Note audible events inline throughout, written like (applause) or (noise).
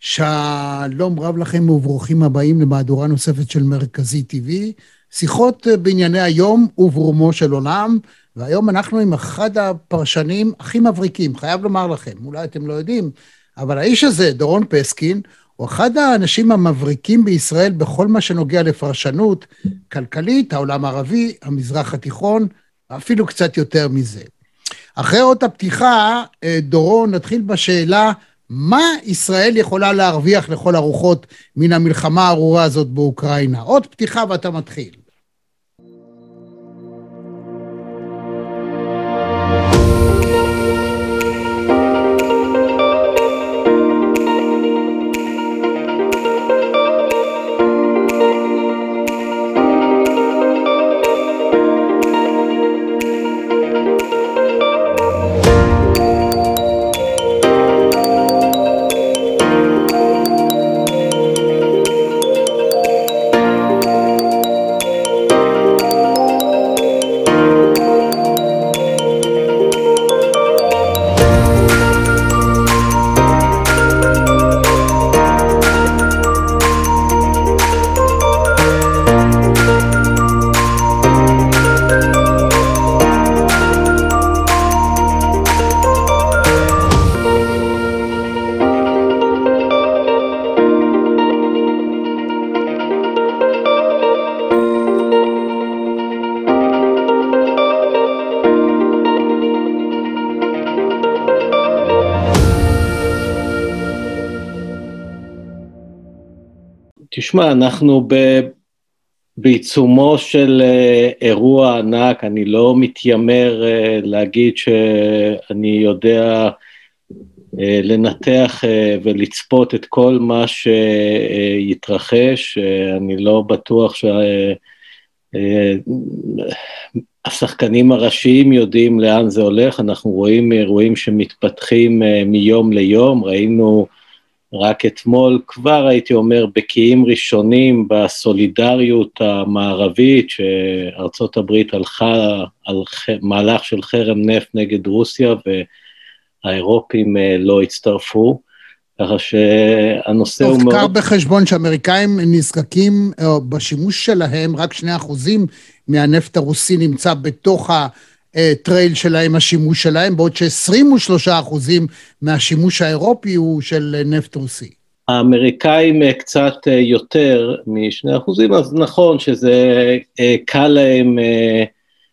שלום רב לכם וברוכים הבאים למהדורה נוספת של מרכזי TV, שיחות בענייני היום וברומו של עולם, והיום אנחנו עם אחד הפרשנים הכי מבריקים, חייב לומר לכם, אולי אתם לא יודעים, אבל האיש הזה, דורון פסקין, הוא אחד האנשים המבריקים בישראל בכל מה שנוגע לפרשנות כלכלית, העולם הערבי, המזרח התיכון, אפילו קצת יותר מזה. אחרי אות הפתיחה, דורון, נתחיל בשאלה, מה ישראל יכולה להרוויח לכל הרוחות מן המלחמה הארורה הזאת באוקראינה? עוד פתיחה ואתה מתחיל. תשמע, אנחנו ב... בעיצומו של אירוע ענק, אני לא מתיימר להגיד שאני יודע לנתח ולצפות את כל מה שיתרחש, אני לא בטוח שהשחקנים הראשיים יודעים לאן זה הולך, אנחנו רואים אירועים שמתפתחים מיום ליום, ראינו רק אתמול כבר הייתי אומר בקיעים ראשונים בסולידריות המערבית שארצות הברית הלכה על מהלך של חרם נפט נגד רוסיה והאירופים לא הצטרפו, ככה שהנושא הוא מאוד... קח בחשבון שאמריקאים נזקקים בשימוש שלהם, רק שני אחוזים מהנפט הרוסי נמצא בתוך ה... טרייל שלהם, השימוש שלהם, בעוד ש-23 אחוזים מהשימוש האירופי הוא של נפט רוסי. האמריקאים קצת יותר משני אחוזים, אז נכון שזה קל להם,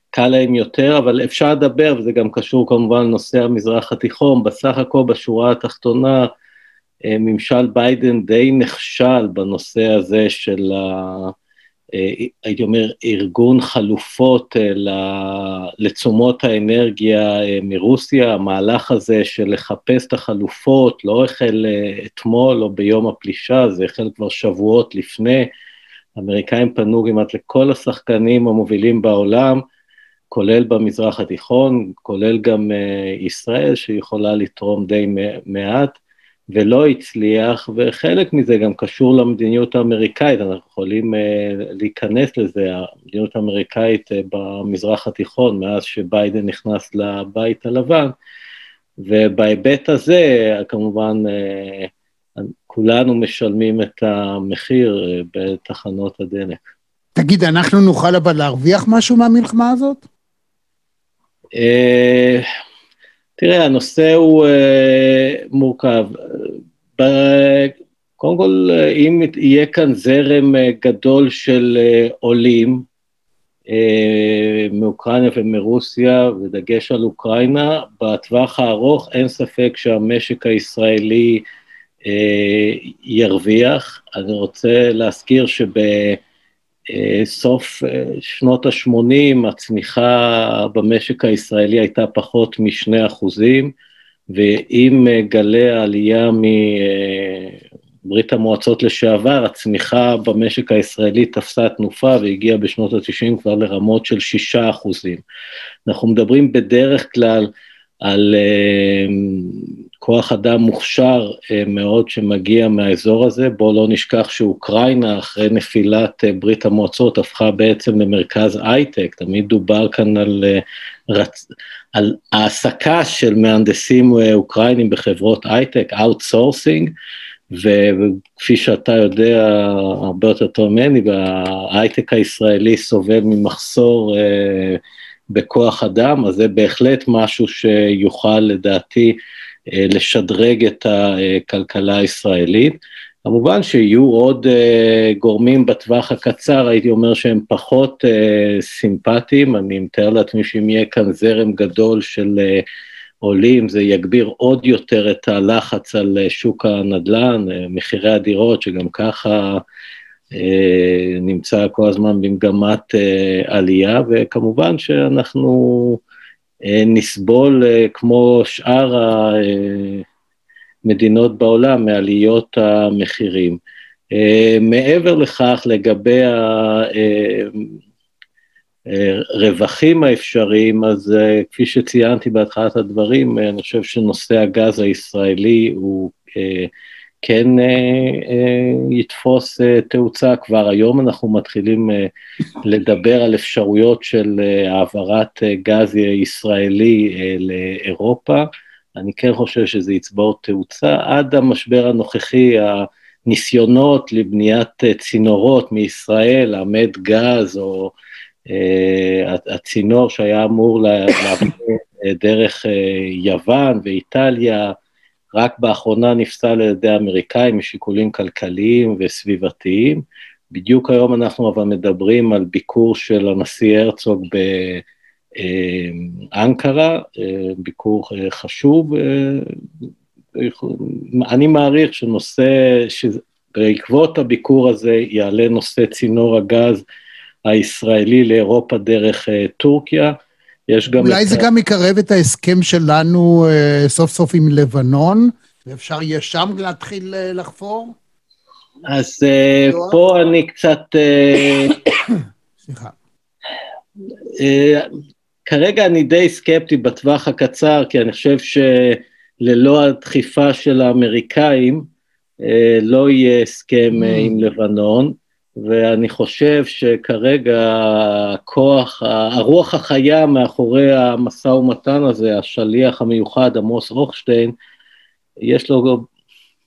קל להם יותר, אבל אפשר לדבר, וזה גם קשור כמובן לנושא המזרח התיכון, בסך הכל בשורה התחתונה, ממשל ביידן די נכשל בנושא הזה של ה... הייתי אומר, ארגון חלופות לתשומות האנרגיה מרוסיה, המהלך הזה של לחפש את החלופות לא החל אתמול או ביום הפלישה, זה החל כבר שבועות לפני, האמריקאים פנו כמעט לכל השחקנים המובילים בעולם, כולל במזרח התיכון, כולל גם ישראל שיכולה לתרום די מעט, ולא הצליח, וחלק מזה גם קשור למדיניות האמריקאית, אנחנו יכולים להיכנס לזה, המדיניות האמריקאית במזרח התיכון, מאז שביידן נכנס לבית הלבן, ובהיבט הזה, כמובן, כולנו משלמים את המחיר בתחנות הדלק. תגיד, אנחנו נוכל אבל להרוויח משהו מהמלחמה הזאת? תראה, הנושא הוא uh, מורכב. קודם כל, אם יהיה כאן זרם uh, גדול של עולים מאוקראינה ומרוסיה, ודגש על אוקראינה, בטווח הארוך אין ספק שהמשק הישראלי ירוויח. אני רוצה להזכיר שב... סוף שנות ה-80 הצמיחה במשק הישראלי הייתה פחות משני אחוזים, ועם גלי העלייה מברית המועצות לשעבר, הצמיחה במשק הישראלי תפסה תנופה והגיעה בשנות ה-90 כבר לרמות של שישה אחוזים. אנחנו מדברים בדרך כלל על כוח אדם מוכשר מאוד שמגיע מהאזור הזה, בואו לא נשכח שאוקראינה אחרי נפילת ברית המועצות הפכה בעצם למרכז הייטק, תמיד דובר כאן על, רצ... על העסקה של מהנדסים אוקראינים בחברות הייטק, outsourcing, וכפי שאתה יודע הרבה יותר טוב ממני, ההייטק הישראלי סובל ממחסור אה, בכוח אדם, אז זה בהחלט משהו שיוכל לדעתי אה, לשדרג את הכלכלה הישראלית. כמובן שיהיו עוד אה, גורמים בטווח הקצר, הייתי אומר שהם פחות אה, סימפטיים, אני מתאר לעצמי שאם יהיה כאן זרם גדול של עולים, זה יגביר עוד יותר את הלחץ על שוק הנדל"ן, מחירי הדירות, שגם ככה נמצא כל הזמן במגמת עלייה, וכמובן שאנחנו נסבול uh, כמו שאר ה... Uh, מדינות בעולם מעליות המחירים. Uh, מעבר לכך, לגבי הרווחים האפשריים, אז כפי שציינתי בהתחלת הדברים, אני חושב שנושא הגז הישראלי הוא כן uh, uh, יתפוס uh, תאוצה, כבר היום אנחנו מתחילים uh, לדבר על אפשרויות של uh, העברת uh, גז ישראלי uh, לאירופה. אני כן חושב שזה יצבור תאוצה. עד המשבר הנוכחי, הניסיונות לבניית אה, צינורות מישראל, המד גז, או uh, הצינור שהיה אמור לעבור אה, דרך uh, יוון ואיטליה, רק באחרונה נפסל על ידי האמריקאים משיקולים כלכליים וסביבתיים. בדיוק היום אנחנו אבל מדברים על ביקור של הנשיא הרצוג ב... אנקרה, ביקור חשוב. אני מעריך שנושא, שבעקבות הביקור הזה יעלה נושא צינור הגז הישראלי לאירופה דרך טורקיה. יש גם... אולי את... זה גם יקרב את ההסכם שלנו סוף סוף עם לבנון, ואפשר יהיה שם להתחיל לחפור? אז פה אני קצת... סליחה. כרגע אני די סקפטי בטווח הקצר, כי אני חושב שללא הדחיפה של האמריקאים, אה, לא יהיה הסכם mm. עם לבנון, ואני חושב שכרגע הכוח, הרוח החיה מאחורי המשא ומתן הזה, השליח המיוחד, עמוס רוכשטיין, יש לו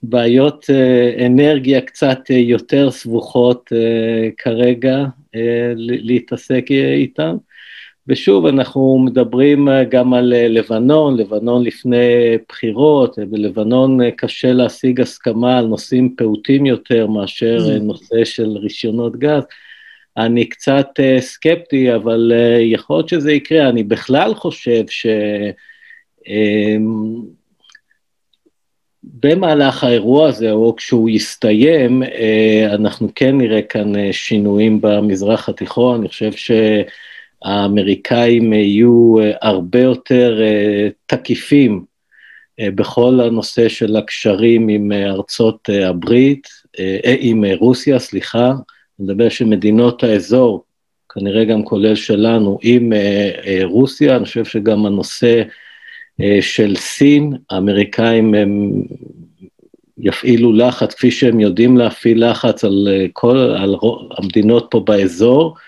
בעיות אה, אנרגיה קצת יותר סבוכות כרגע להתעסק איתן. ושוב, אנחנו מדברים אה, גם על אה, לבנון, לבנון לפני בחירות, בלבנון אה, קשה להשיג הסכמה על נושאים פעוטים יותר מאשר mm. נושא של רישיונות גז. אני קצת סקפטי, אבל יכול להיות שזה יקרה. אני בכלל חושב ש... במהלך האירוע הזה, או כשהוא יסתיים, אנחנו כן נראה כאן שינויים במזרח התיכון. אני חושב ש... האמריקאים יהיו אה, הרבה יותר אה, תקיפים אה, בכל הנושא של הקשרים עם ארצות הברית, עם רוסיה, סליחה, אני מדבר שמדינות האזור, כנראה גם כולל שלנו, עם רוסיה, אני חושב שגם הנושא של סין, האמריקאים הם יפעילו לחץ, כפי שהם יודעים להפעיל לחץ על כל, על המדינות פה באזור, אה,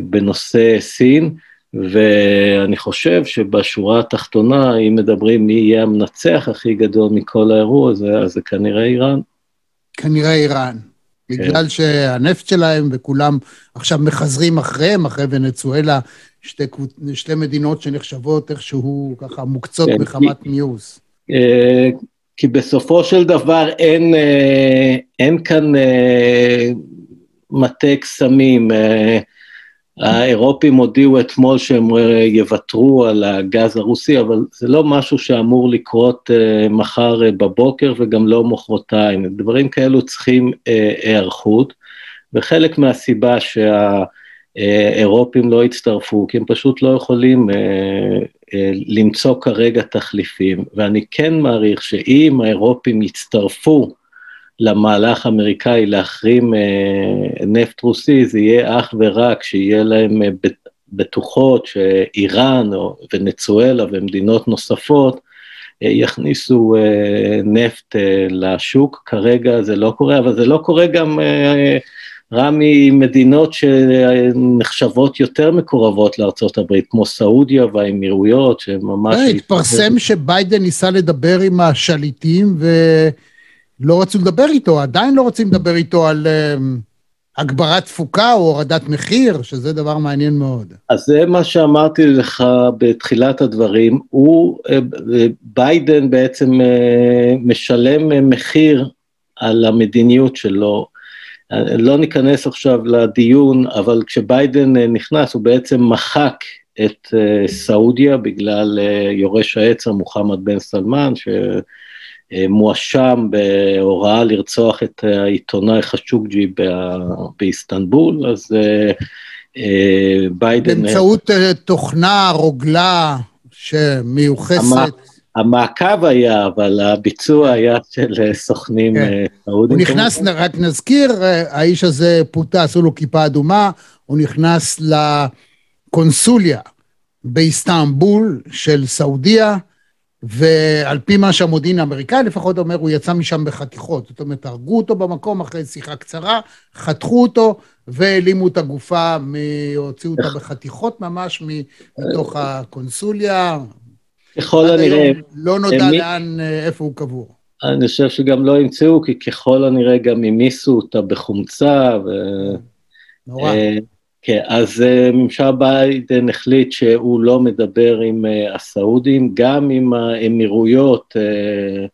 בנושא סין, ואני חושב שבשורה התחתונה, אם מדברים מי יהיה המנצח הכי גדול מכל האירוע הזה, אז זה כנראה איראן. כנראה איראן. כן. בגלל שהנפט שלהם וכולם עכשיו מחזרים אחריהם, אחרי ונצואלה, שתי, שתי מדינות שנחשבות איכשהו ככה מוקצות כן, מחמת כי, מיוס. אה, כי בסופו של דבר אין, אה, אין כאן מטה קסמים. אה, האירופים הודיעו אתמול שהם אה, יוותרו על הגז הרוסי, אבל זה לא משהו שאמור לקרות אה, מחר בבוקר וגם לא מחרתיים. דברים כאלו צריכים היערכות, וחלק מהסיבה שהאירופים לא הצטרפו, כי הם פשוט לא יכולים למצוא כרגע תחליפים, ואני כן מעריך שאם האירופים יצטרפו למהלך האמריקאי להחרים אה, נפט רוסי, זה יהיה אך ורק שיהיה להם אה, בטוחות שאיראן או ונצואלה ומדינות נוספות אה, יכניסו נפט לשוק, כרגע זה לא קורה, אבל זה לא קורה גם רע ממדינות שנחשבות יותר מקורבות לארה"ב, כמו סעודיה והאמירויות, שממש... התפרסם שביידן ניסה לדבר עם השליטים ו... לא רצו לדבר איתו, עדיין לא רוצים לדבר איתו על uh, הגברת תפוקה או הורדת מחיר, שזה דבר מעניין מאוד. אז זה מה שאמרתי לך בתחילת הדברים, הוא, uh, ביידן בעצם uh, משלם מחיר על המדיניות שלו. לא ניכנס עכשיו לדיון, אבל כשביידן נכנס הוא בעצם מחק את סעודיה בגלל יורש העצר מוחמד בן סלמן, שמואשם בהוראה לרצוח את העיתונאי חשוקג'י באיסטנבול, אז ביידן... באמצעות תוכנה, רוגלה, שמיוחסת... המעקב היה, אבל הביצוע היה של סוכנים כן. סעודים. הוא נכנס, רק נזכיר, האיש הזה פוטה, עשו לו כיפה אדומה, הוא נכנס לקונסוליה באיסטנבול של סעודיה, ועל פי מה שהמודיעין האמריקאי לפחות אומר, הוא יצא משם בחתיכות. זאת אומרת, הרגו אותו במקום אחרי שיחה קצרה, חתכו אותו והעלימו את הגופה, הוציאו אותה בחתיכות ממש מתוך הקונסוליה. ככל הנראה... לא נודע. לאן, איפה הוא קבור. אני חושב שגם לא ימצאו, כי ככל הנראה גם המיסו אותה בחומצה. ו... נורא. כן, אז uh, ממשל ביידן החליט שהוא לא מדבר עם uh, הסעודים, גם עם האמירויות uh,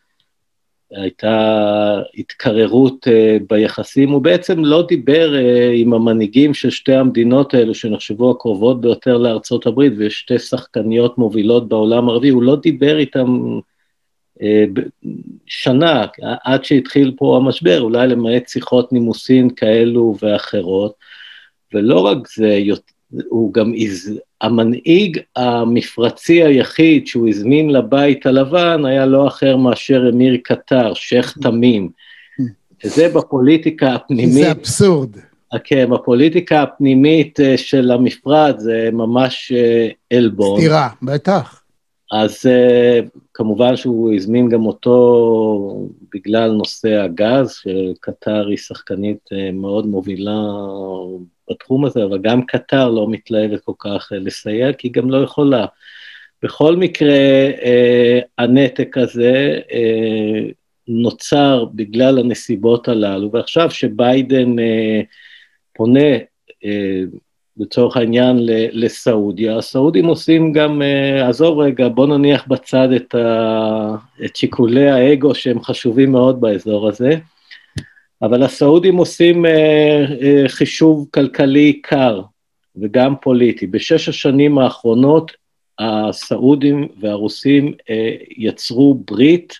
הייתה התקררות ביחסים, הוא בעצם לא דיבר עם המנהיגים של שתי המדינות האלו שנחשבו הקרובות ביותר לארצות הברית, ויש שתי שחקניות מובילות בעולם הערבי, הוא לא דיבר איתם שנה, עד שהתחיל פה המשבר, אולי למעט שיחות נימוסין כאלו ואחרות. ולא רק זה, הוא גם הז... המנהיג המפרצי היחיד שהוא הזמין לבית הלבן היה לא אחר מאשר אמיר קטר, שייח' תמים. וזה בפוליטיקה הפנימית. זה אבסורד. כן, בפוליטיקה הפנימית אה, של המפרץ זה ממש אה, עלבון. סתירה, בטח. אז אה, כמובן שהוא הזמין גם אותו בגלל נושא הגז, שקטר היא שחקנית מאוד מובילה בתחום הזה, אבל גם קטר לא מתלהבת כל כך אה, לסייע, כי היא גם לא יכולה. בכל מקרה, אה, הנתק הזה אה, נוצר בגלל הנסיבות הללו, ועכשיו שביידן אה, פונה, אה, לצורך העניין, לסעודיה, הסעודים עושים גם, אה, עזוב רגע, בוא נניח בצד את, ה, את שיקולי האגו שהם חשובים מאוד באזור הזה, אבל הסעודים עושים אה, אה, חישוב כלכלי קר וגם פוליטי. בשש השנים האחרונות הסעודים והרוסים יצרו ברית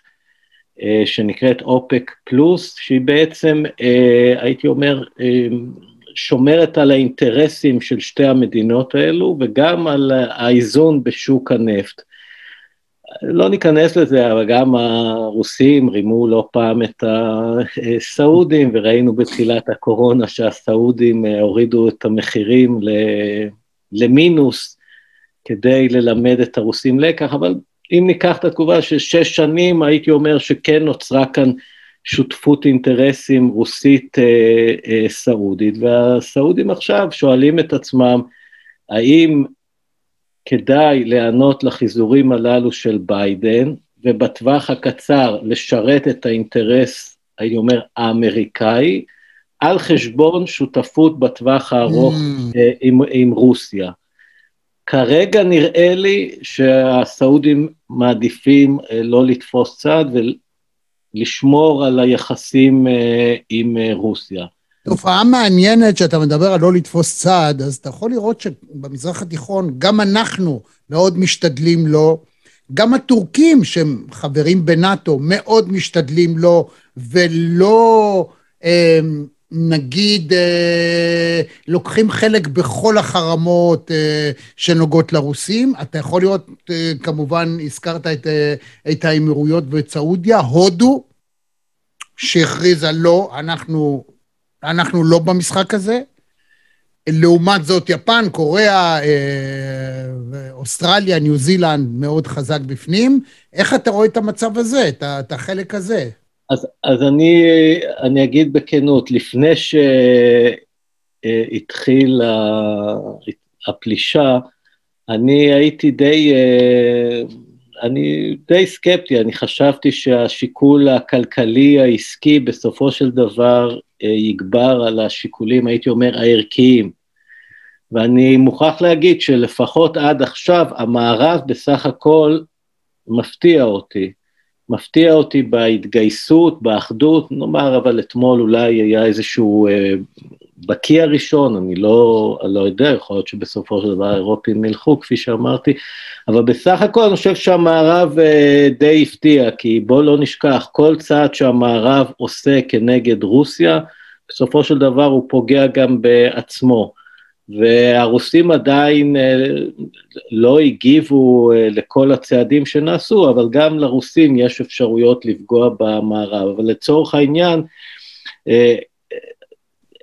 שנקראת אופק פלוס, שהיא בעצם, הייתי אומר, שומרת על האינטרסים של שתי המדינות האלו וגם על האיזון בשוק הנפט. לא ניכנס לזה, אבל גם הרוסים רימו לא פעם את הסעודים, וראינו בתחילת הקורונה שהסעודים הורידו את המחירים למינוס כדי ללמד את הרוסים לקח, אבל אם ניקח את התגובה של שש שנים, הייתי אומר שכן נוצרה כאן שותפות אינטרסים רוסית אה, אה, סעודית, והסעודים עכשיו שואלים את עצמם, האם כדאי להיענות לחיזורים הללו של ביידן, ובטווח הקצר לשרת את האינטרס, הייתי אומר, האמריקאי, על חשבון שותפות בטווח הארוך mm. אה, עם, עם רוסיה. כרגע נראה לי שהסעודים מעדיפים לא לתפוס צד ולשמור על היחסים אה, עם רוסיה. תופעה מעניינת שאתה מדבר על לא לתפוס צעד, אז אתה יכול לראות שבמזרח התיכון גם אנחנו מאוד משתדלים לו, גם הטורקים שהם חברים בנאטו מאוד משתדלים לו, ולא אה, נגיד אה, לוקחים חלק בכל החרמות אה, שנוגעות לרוסים. אתה יכול לראות, אה, כמובן הזכרת את, אה, את האמירויות ואת סעודיה, הודו, שהכריזה לא, אנחנו אנחנו לא במשחק הזה. לעומת זאת, יפן, קוריאה, אה, אוסטרליה, ניו זילנד מאוד חזק בפנים. איך אתה רואה את המצב הזה, את, את החלק הזה? אז, אז אני, אני אגיד בכנות, לפני שהתחילה הפלישה, אני הייתי די, אה, אני די סקפטי, אני חשבתי שהשיקול הכלכלי העסקי בסופו של דבר יגבר על השיקולים, הייתי אומר, הערכיים. ואני מוכרח להגיד שלפחות עד עכשיו המערב בסך הכל מפתיע אותי. מפתיע אותי בהתגייסות, באחדות, נאמר, אבל אתמול אולי היה איזשהו אה, בקיא הראשון, אני לא, אני לא יודע, יכול להיות שבסופו של דבר האירופים ילכו, כפי שאמרתי, אבל בסך הכל אני חושב שהמערב אה, די הפתיע, כי בואו לא נשכח, כל צעד שהמערב עושה כנגד רוסיה, בסופו של דבר הוא פוגע גם בעצמו. והרוסים עדיין אה, לא הגיבו אה, לכל הצעדים שנעשו, אבל גם לרוסים יש אפשרויות לפגוע במערב. אבל לצורך העניין, אה,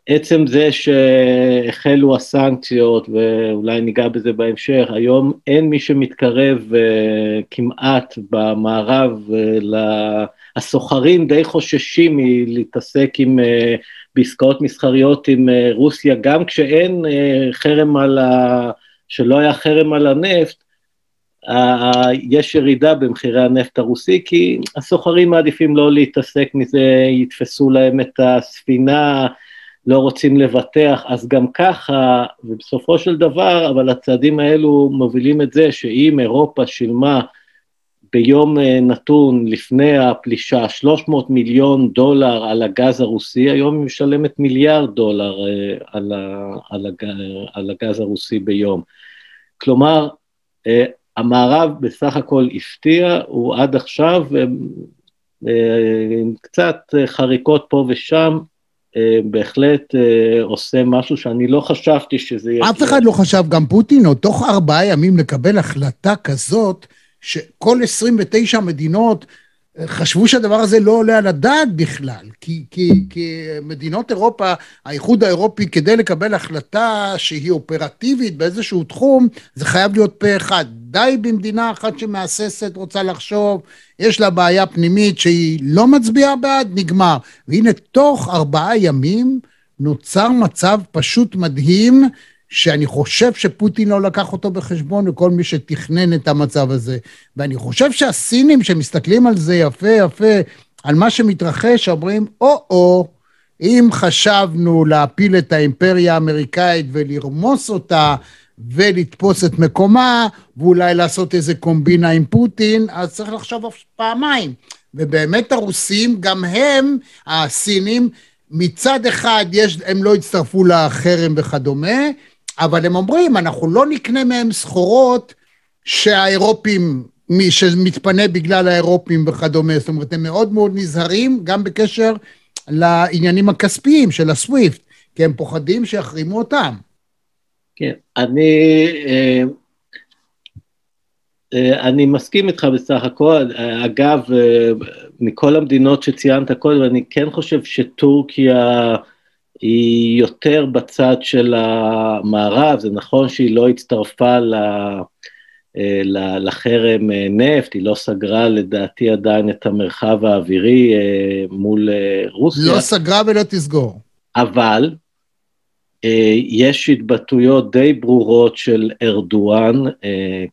עצם זה שהחלו הסנקציות, ואולי ניגע בזה בהמשך, היום אין מי שמתקרב כמעט במערב, הסוחרים די חוששים מלהתעסק עם בעסקאות מסחריות עם אה, רוסיה, גם כשאין אה, חרם על ה... שלא היה חרם על הנפט, יש ירידה במחירי הנפט הרוסי, כי הסוחרים מעדיפים לא להתעסק מזה, יתפסו להם את הספינה, לא רוצים לבטח, אז גם ככה, ובסופו של דבר, אבל הצעדים האלו מובילים את זה שאם אירופה שילמה ביום אה, נתון לפני הפלישה 300 מיליון דולר על הגז הרוסי, היום היא משלמת מיליארד דולר אה, על, על, הגז, על הגז הרוסי ביום. כלומר, אה, המערב בסך הכל הפתיע, הוא עד עכשיו עם קצת חריקות פה ושם, בהחלט עושה משהו שאני לא חשבתי שזה יהיה. אף אחד לא חשב, גם פוטין, עוד תוך ארבעה ימים לקבל החלטה כזאת, שכל 29 מדינות אה, חשבו שהדבר הזה לא עולה על הדעת בכלל, כי, כי, כי מדינות אירופה, האיחוד האירופי, כדי לקבל החלטה שהיא אופרטיבית באיזשהו תחום, זה חייב להיות פה אחד. די במדינה אחת שמהססת, רוצה לחשוב, יש לה בעיה פנימית שהיא לא מצביעה בעד, נגמר. והנה, תוך ארבעה ימים נוצר מצב פשוט מדהים, שאני חושב שפוטין לא לקח אותו בחשבון, וכל מי שתכנן את המצב הזה. ואני חושב שהסינים שמסתכלים על זה יפה יפה, על מה שמתרחש, אומרים, או-או, אם חשבנו להפיל את האימפריה האמריקאית ולרמוס אותה, ולתפוס את מקומה, ואולי לעשות איזה קומבינה עם פוטין, אז צריך לחשוב פעמיים. ובאמת הרוסים, גם הם, הסינים, מצד אחד יש, הם לא הצטרפו לחרם וכדומה, אבל הם אומרים, אנחנו לא נקנה מהם סחורות שהאירופים, מי שמתפנה בגלל האירופים וכדומה, זאת אומרת, הם מאוד מאוד נזהרים גם בקשר לעניינים הכספיים של הסוויפט, כי הם פוחדים שיחרימו אותם. כן, אני, אה, אה, אני מסכים איתך בסך הכל, אגב, אה, מכל המדינות שציינת קודם, אני כן חושב שטורקיה, היא יותר בצד של המערב, זה נכון שהיא לא הצטרפה ל... אה, לחרם אה, נפט, היא לא סגרה לדעתי עדיין את המרחב האווירי אה, מול רוסיה. לא סגרה ולא תסגור. אבל יש התבטאויות די ברורות של ארדואן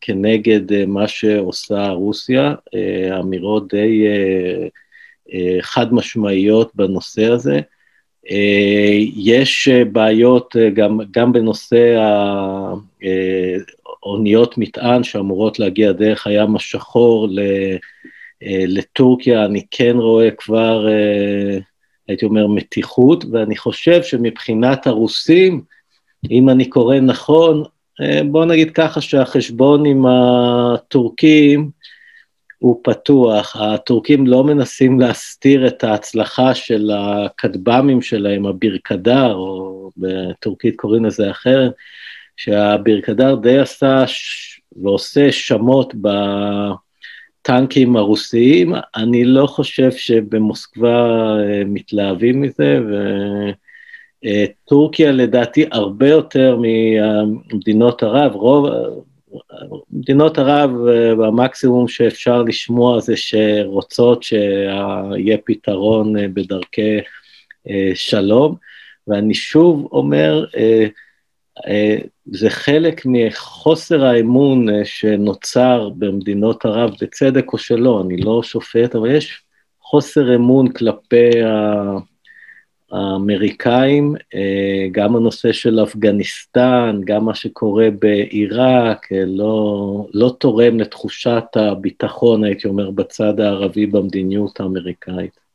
כנגד מה שעושה רוסיה, אמירות די חד משמעיות בנושא הזה. אה, יש אה, בעיות אה, גם, גם בנושא האוניות מטען שאמורות להגיע דרך הים השחור לטורקיה, אני כן רואה כבר, הייתי אומר, מתיחות, ואני חושב שמבחינת הרוסים, אם אני קורא נכון, בוא נגיד ככה שהחשבון עם הטורקים, הוא פתוח, הטורקים לא מנסים להסתיר את ההצלחה של הכטב"מים שלהם, הבירקדר, או בטורקית קוראים לזה אחרת, שהבירקדר די עשה. ועושה שמות בטנקים הרוסיים, אני לא חושב שבמוסקבה אה, מתלהבים מזה, וטורקיה לדעתי הרבה יותר ממדינות ערב, רוב, מדינות ערב, במקסימום שאפשר לשמוע זה שרוצות שיהיה פתרון אה, בדרכי אה, שלום, ואני שוב אומר, אה, זה חלק מחוסר האמון שנוצר במדינות ערב, בצדק או שלא, אני לא שופט, אבל יש חוסר אמון כלפי האמריקאים, גם הנושא של אפגניסטן, גם מה שקורה בעיראק, לא, לא תורם לתחושת הביטחון, הייתי אומר, בצד הערבי במדיניות האמריקאית.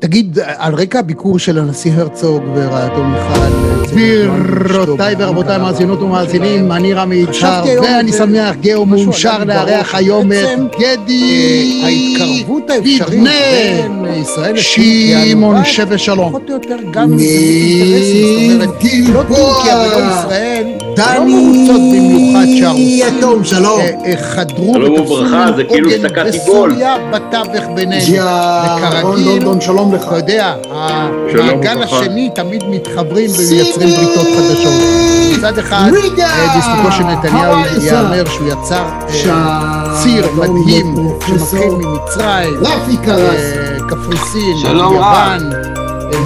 תגיד, על רקע הביקור של הנשיא הרצוג ורעייתו מיכל, גבירותיי ורבותיי, מאזינות ומאזינים, אני רמי יצהר, ואני שמח גאו מאושר לארח היום את גדי ההתקרבות האפשרית בין ישראל לטורקיה, שמעון שווה שלום. פחות או יותר גם אינטרסים, זאת אומרת, לא טורקיה ולא ישראל, לא מרוצות במיוחד שהרוסים שלום. חדרו ותפסו עוגן בסוריה בתווך בינינו, וכרגיל לונדון, שלום לך. אתה יודע, המעגל השני תמיד מתחברים ומייצרים בריתות חדשות. מצד אחד, לזכותו של נתניהו ייאמר שהוא יצר ציר מדהים שמתחיל ממצרים, קפריסין, יוון.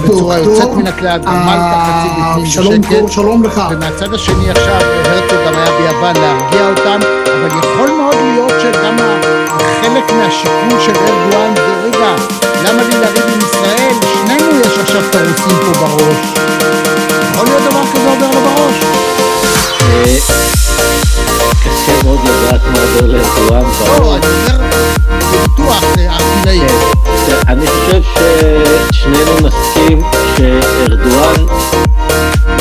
בצורה יוצאת מן הכלל, מלכה חצי בפנים בשקט. שלום לך. ומהצד השני עכשיו, הרצוג גם היה ביוון להרגיע אותם, אבל יכול מאוד להיות שגם חלק מהשיקול של ארדואן זה רגע, למה לי לריב עם ישראל? שנינו יש עכשיו את הרוסים פה בראש. יכול להיות דבר כזה עובר לו בראש? קשה מאוד לדעת מה עובר לארדואן בראש. לא, אני אומר, בטוח, ארטילאי. אני חושב ששנינו נסכים שארדואן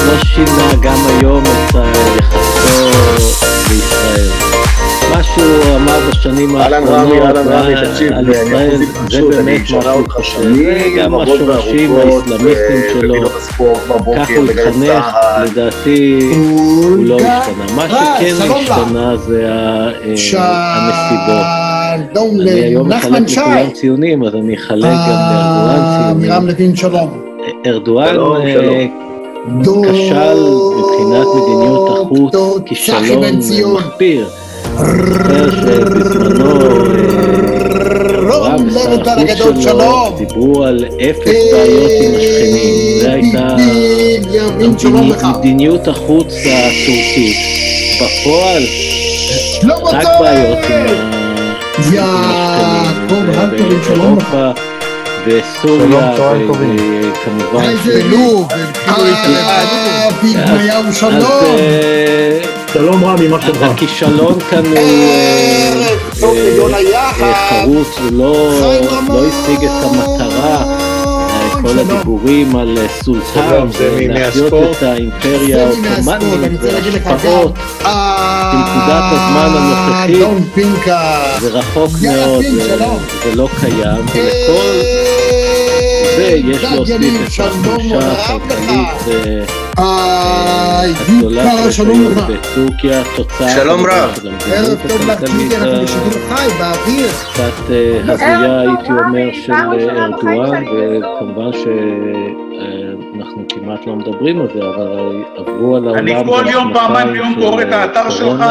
לא שינה גם היום את יחסו לישראל. מה שהוא אמר בשנים האחרונות על ישראל, זה באמת משהו חשוב, גם השורשים האסלאמיסטיים שלו, ככה הוא התחנך, לדעתי הוא לא השתנה. מה שכן השתנה זה הנסיבות. אני היום מחלק לכולם ציונים, אז אני אחלק גם לארדואן ציונים. אברהם לוין, שלום. ארדואן כשל מבחינת מדיניות החוץ, כישלון מחפיר. זוכר שבזמנו רב שר החוץ שלו דיברו על אפס בעיות עם השכנים, זו הייתה מדיניות החוץ הטורקית. בפועל, רק בעיות עם השכנים, באירופה וסוריה, וכמובן ולוב, שלום רמי, מה שלומך? הכישלון כאן הוא חרוץ, הוא לא השיג את המטרה. כל הדיבורים על סולטן, להחיות את האימפריה העות'מאנית והשפעות בנקודת הזמן הנוכחית זה רחוק מאוד, זה לא קיים, ולכל זה יש להוסיף את התחושה הכלכלית הגדולה שיש בטורקיה, תוצאה שלום רב, ערב טוב ג'ידי, אנחנו בשידור חי, באוויר. קצת הזויה הייתי אומר של ארדואן, וכמובן שאנחנו כמעט לא מדברים על זה, אבל עברו על העולם אני כל יום, פעמיים ביום קורא את האתר שלך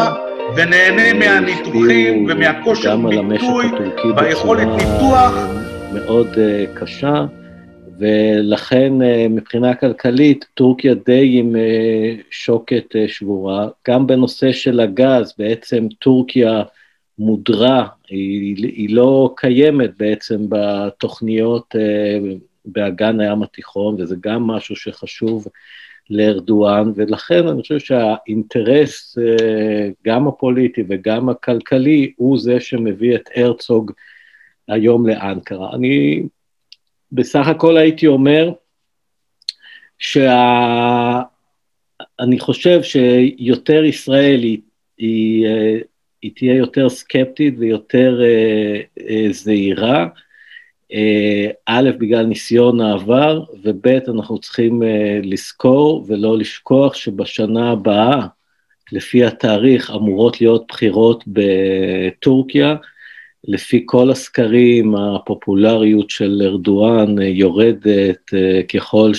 ונהנה מהניתוחים ומהכושר ביטוי והיכולת ניתוח. מאוד קשה. ולכן מבחינה כלכלית טורקיה די עם שוקת שבורה. גם בנושא של הגז, בעצם טורקיה מודרה, היא, היא לא קיימת בעצם בתוכניות באגן הים התיכון, וזה גם משהו שחשוב לארדואן, ולכן אני חושב שהאינטרס, גם הפוליטי וגם הכלכלי, הוא זה שמביא את הרצוג היום לאנקרה. אני בסך הכל הייתי אומר שאני חושב שיותר ישראל היא, היא, היא תהיה יותר סקפטית ויותר אה, אה, זהירה, אה, א', בגלל ניסיון העבר, וב', אנחנו צריכים אה, לזכור ולא לשכוח שבשנה הבאה, לפי התאריך, אמורות להיות בחירות בטורקיה, לפי כל הסקרים, הפופולריות של ארדואן יורדת ככל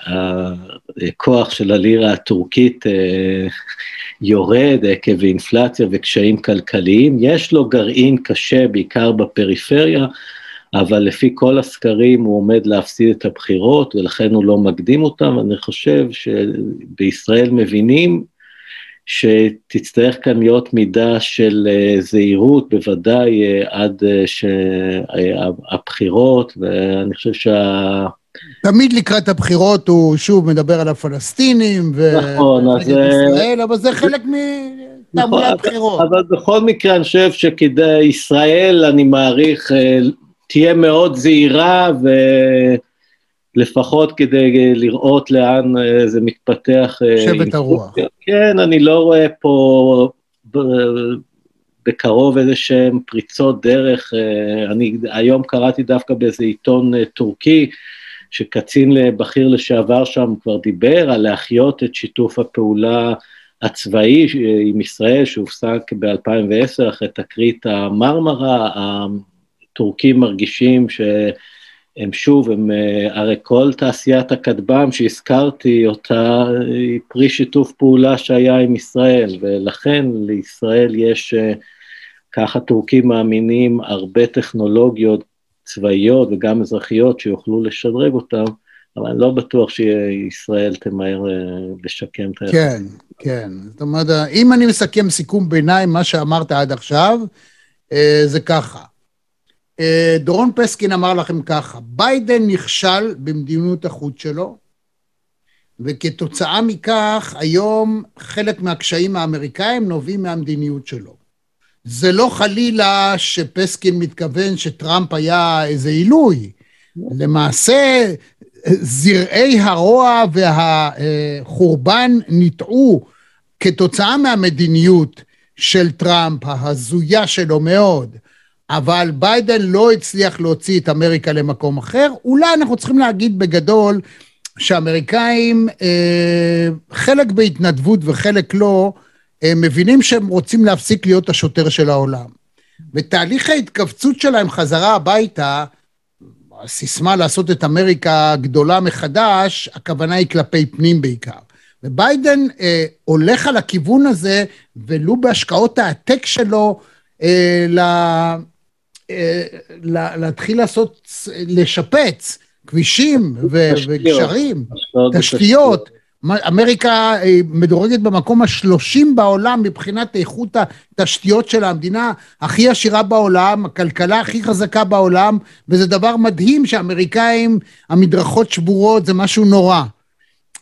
שהכוח של הלירה הטורקית יורד עקב אינפלציה וקשיים כלכליים. יש לו גרעין קשה, בעיקר בפריפריה, אבל לפי כל הסקרים הוא עומד להפסיד את הבחירות ולכן הוא לא מקדים אותם, אני חושב שבישראל מבינים שתצטרך כאן להיות מידה של אה, זהירות, בוודאי אה, עד אה, שהבחירות, ואני חושב שה... תמיד לקראת הבחירות הוא שוב מדבר על הפלסטינים, נכון, אז... ישראל, אבל זה חלק מתעמולת נכון, בחירות. אבל בכל מקרה אני חושב שכדי ישראל, אני מעריך, תהיה מאוד זהירה, ו... לפחות כדי לראות לאן אה, זה מתפתח. אה, שבט הרוח. כן, אני לא רואה פה בקרוב איזה שהם פריצות דרך. אה, אני היום קראתי דווקא באיזה עיתון טורקי, שקצין בכיר לשעבר שם כבר דיבר על להחיות את שיתוף הפעולה הצבאי עם ישראל, שהופסק ב-2010 אחרי תקרית המרמרה, הטורקים מרגישים ש... הם שוב, הם, אה, הרי כל תעשיית הכטב"ם שהזכרתי אותה, היא פרי שיתוף פעולה שהיה עם ישראל, ולכן לישראל יש, אה, ככה טורקים מאמינים, הרבה טכנולוגיות צבאיות וגם אזרחיות שיוכלו לשדרג אותן, אבל אני לא בטוח שישראל תמהר אה, לשקם את ה... כן, כן. זאת אומרת, אם אני מסכם סיכום ביניים, מה שאמרת עד עכשיו, זה ככה. אה, דורון פסקין אמר לכם ככה, ביידן נכשל במדיניות החוץ שלו, וכתוצאה מכך היום חלק מהקשיים האמריקאים נובעים מהמדיניות שלו. זה לא חלילה שפסקין מתכוון שטראמפ היה איזה עילוי. למעשה זרעי הרוע והחורבן ניטעו כתוצאה מהמדיניות של טראמפ, ההזויה שלו מאוד, אבל ביידן לא הצליח להוציא את אמריקה למקום אחר. אולי אנחנו צריכים להגיד בגדול שאמריקאים, אה, חלק בהתנדבות וחלק לא, אה, מבינים שהם רוצים להפסיק להיות השוטר של העולם. ותהליך ההתכווצות שלהם חזרה הביתה, הסיסמה לעשות את אמריקה גדולה מחדש, הכוונה היא כלפי פנים בעיקר. וביידן אה, הולך על הכיוון הזה, ולו בהשקעות העתק שלו, אה, להתחיל לעשות, לשפץ כבישים וגשרים, תשתיות. אמריקה אה, מדורגת במקום השלושים בעולם מבחינת איכות התשתיות של המדינה הכי עשירה בעולם, הכלכלה הכי חזקה בעולם, וזה דבר מדהים שאמריקאים, המדרכות שבורות, זה משהו נורא.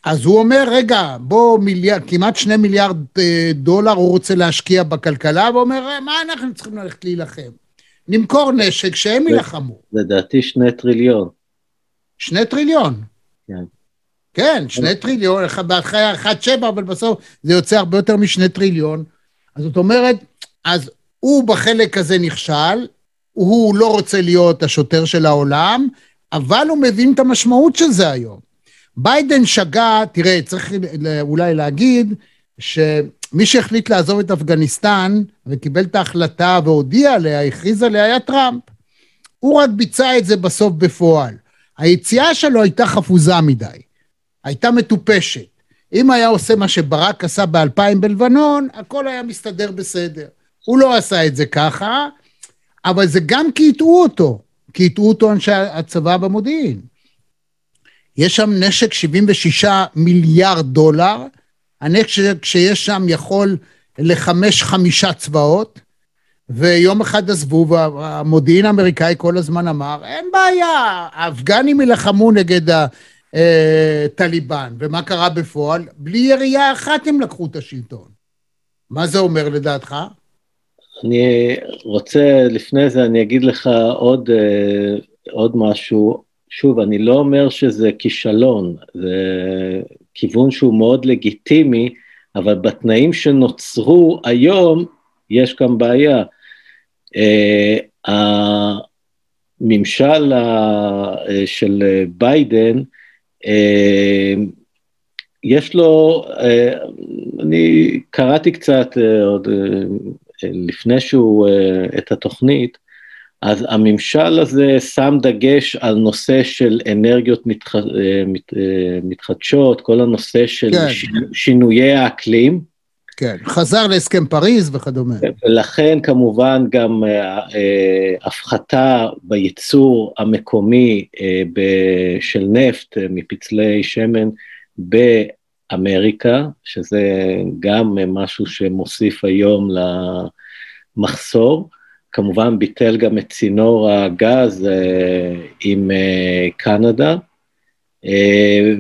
אז הוא אומר, רגע, בוא מיליארד, כמעט שני מיליארד אה, דולר הוא רוצה להשקיע בכלכלה, ואומר, מה אנחנו צריכים ללכת להילחם? נמכור נשק שהם יילחמו. לדעתי שני טריליון. שני טריליון. כן. כן, שני טריליון, בהתחלה 1.7, אבל בסוף זה יוצא הרבה יותר משני טריליון. אז זאת אומרת, אז הוא בחלק הזה נכשל, הוא לא רוצה להיות השוטר של העולם, אבל הוא מבין את המשמעות של זה היום. ביידן שגה, תראה, צריך אולי להגיד, ש... מי שהחליט לעזוב את אפגניסטן וקיבל את ההחלטה והודיע עליה, הכריז עליה, היה טראמפ. הוא רק ביצע את זה בסוף בפועל. היציאה שלו הייתה חפוזה מדי, הייתה מטופשת. אם היה עושה מה שברק עשה באלפיים בלבנון, הכל היה מסתדר בסדר. הוא לא עשה את זה ככה, אבל זה גם כי הטעו אותו, כי הטעו אותו אנשי הצבא במודיעין. יש שם נשק 76 מיליארד דולר, הנשק שיש שם יכול לחמש חמישה צבאות, ויום אחד עזבו, והמודיעין האמריקאי כל הזמן אמר, אין בעיה, האפגנים יילחמו נגד הטליבן. ומה קרה בפועל? בלי ירייה אחת הם לקחו את השלטון. מה זה אומר לדעתך? אני רוצה, לפני זה אני אגיד לך עוד, אה, עוד משהו. שוב, אני לא אומר שזה כישלון, זה כיוון שהוא מאוד לגיטימי, אבל בתנאים שנוצרו היום, יש כאן בעיה. Uh, הממשל uh, של ביידן, uh, יש לו, אני קראתי קצת עוד לפני שהוא, את התוכנית, אז הממשל הזה שם דגש על נושא של אנרגיות מתח... אה, מת... אה, מתחדשות, כל הנושא של כן. שינויי האקלים. כן, חזר להסכם פריז וכדומה. ולכן כמובן גם אה, הפחתה בייצור המקומי של נפט מפצלי שמן באמריקה, שזה גם משהו שמוסיף היום למחסור. כמובן ביטל גם את צינור הגז אה, עם אה, קנדה. אה,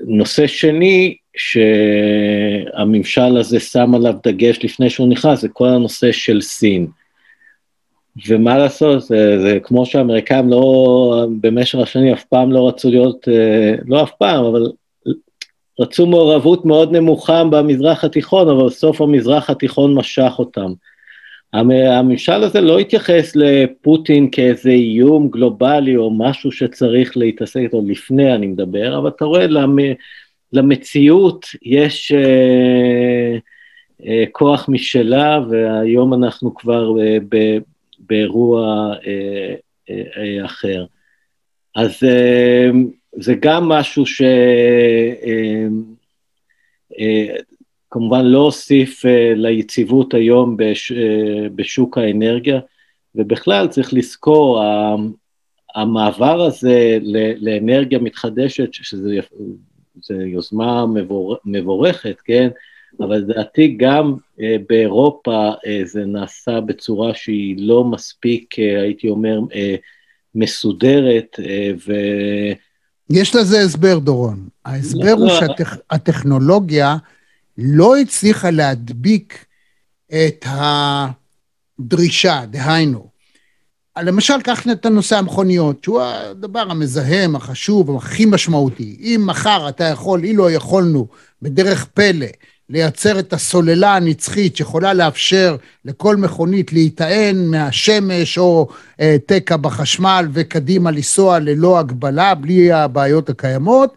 ונושא שני, שהממשל הזה שם עליו דגש לפני שהוא נכנס, זה כל הנושא של סין. ומה לעשות, זה, זה כמו שהאמריקאים לא, במשך השנים אף פעם לא רצו להיות, לא אף פעם, אבל רצו מעורבות מאוד נמוכה במזרח התיכון, אבל בסוף המזרח התיכון משך אותם. הממשל הזה לא התייחס לפוטין כאיזה איום גלובלי או משהו שצריך להתעסק איתו לפני, אני מדבר, אבל אתה רואה, למציאות יש אה, אה, כוח משלה, והיום אנחנו כבר אה, באירוע אחר. אז זה גם משהו ש... אה, אה, כמובן לא הוסיף uh, ליציבות היום בש, uh, בשוק האנרגיה, ובכלל צריך לזכור, המעבר הזה לאנרגיה מתחדשת, שזו יוזמה מבור, מבורכת, כן? אבל לדעתי גם uh, באירופה uh, זה נעשה בצורה שהיא לא מספיק, uh, הייתי אומר, uh, מסודרת, uh, ו... יש לזה הסבר, דורון. ההסבר לא, הוא לא, שהטכנולוגיה, שהטכ... לא הצליחה להדביק את הדרישה, דהיינו. למשל, קח את הנושא המכוניות, שהוא הדבר המזהם, החשוב, הכי משמעותי. אם מחר אתה יכול, אילו יכולנו, בדרך פלא, לייצר את הסוללה הנצחית שיכולה לאפשר לכל מכונית להיטען מהשמש או אה, תקע בחשמל וקדימה לנסוע ללא הגבלה, בלי הבעיות הקיימות,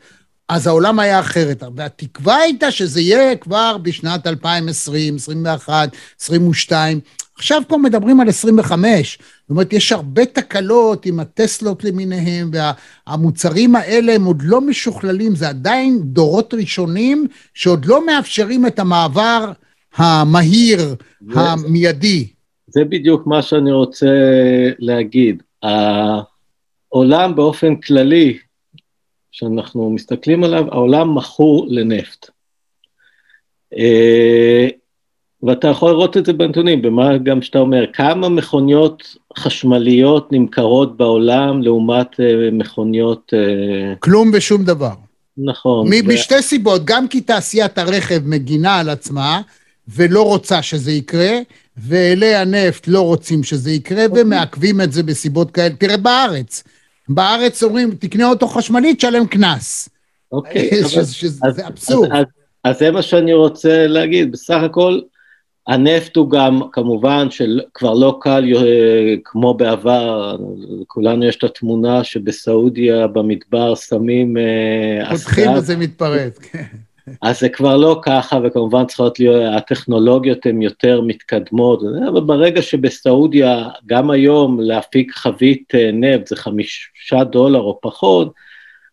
אז העולם היה אחרת. והתקווה הייתה שזה יהיה כבר בשנת 2020, 2021, 2022. עכשיו כבר מדברים על 25. זאת אומרת, יש הרבה תקלות עם הטסלות למיניהם, והמוצרים האלה הם עוד לא משוכללים, זה עדיין דורות ראשונים שעוד לא מאפשרים את המעבר המהיר, זה, המיידי. זה בדיוק מה שאני רוצה להגיד. העולם באופן כללי שאנחנו מסתכלים עליו, העולם מכור לנפט. אה, ואתה יכול לראות את זה בנתונים, במה גם שאתה אומר, כמה מכוניות חשמליות נמכרות בעולם לעומת אה, מכוניות... אה, כלום ושום דבר. נכון. משתי ו... סיבות, גם כי תעשיית הרכב מגינה על עצמה ולא רוצה שזה יקרה, ואלי הנפט לא רוצים שזה יקרה, אוקיי. ומעכבים את זה בסיבות כאלה. תראה, בארץ, בארץ אומרים, תקנה אוטו חשמלי, תשלם קנס. אוקיי. (laughs) שזה אבסורד. אז, זה מה שאני רוצה להגיד, בסך הכל, הנפט הוא גם, כמובן, שכבר לא קל כמו בעבר, לכולנו יש את התמונה שבסעודיה במדבר שמים. אה, פותחים וזה מתפרץ, כן. אז זה כבר לא ככה, וכמובן צריכות להיות, הטכנולוגיות הן יותר מתקדמות, אבל ברגע שבסעודיה, גם היום להפיק חבית אה, נפט זה חמישה דולר או פחות,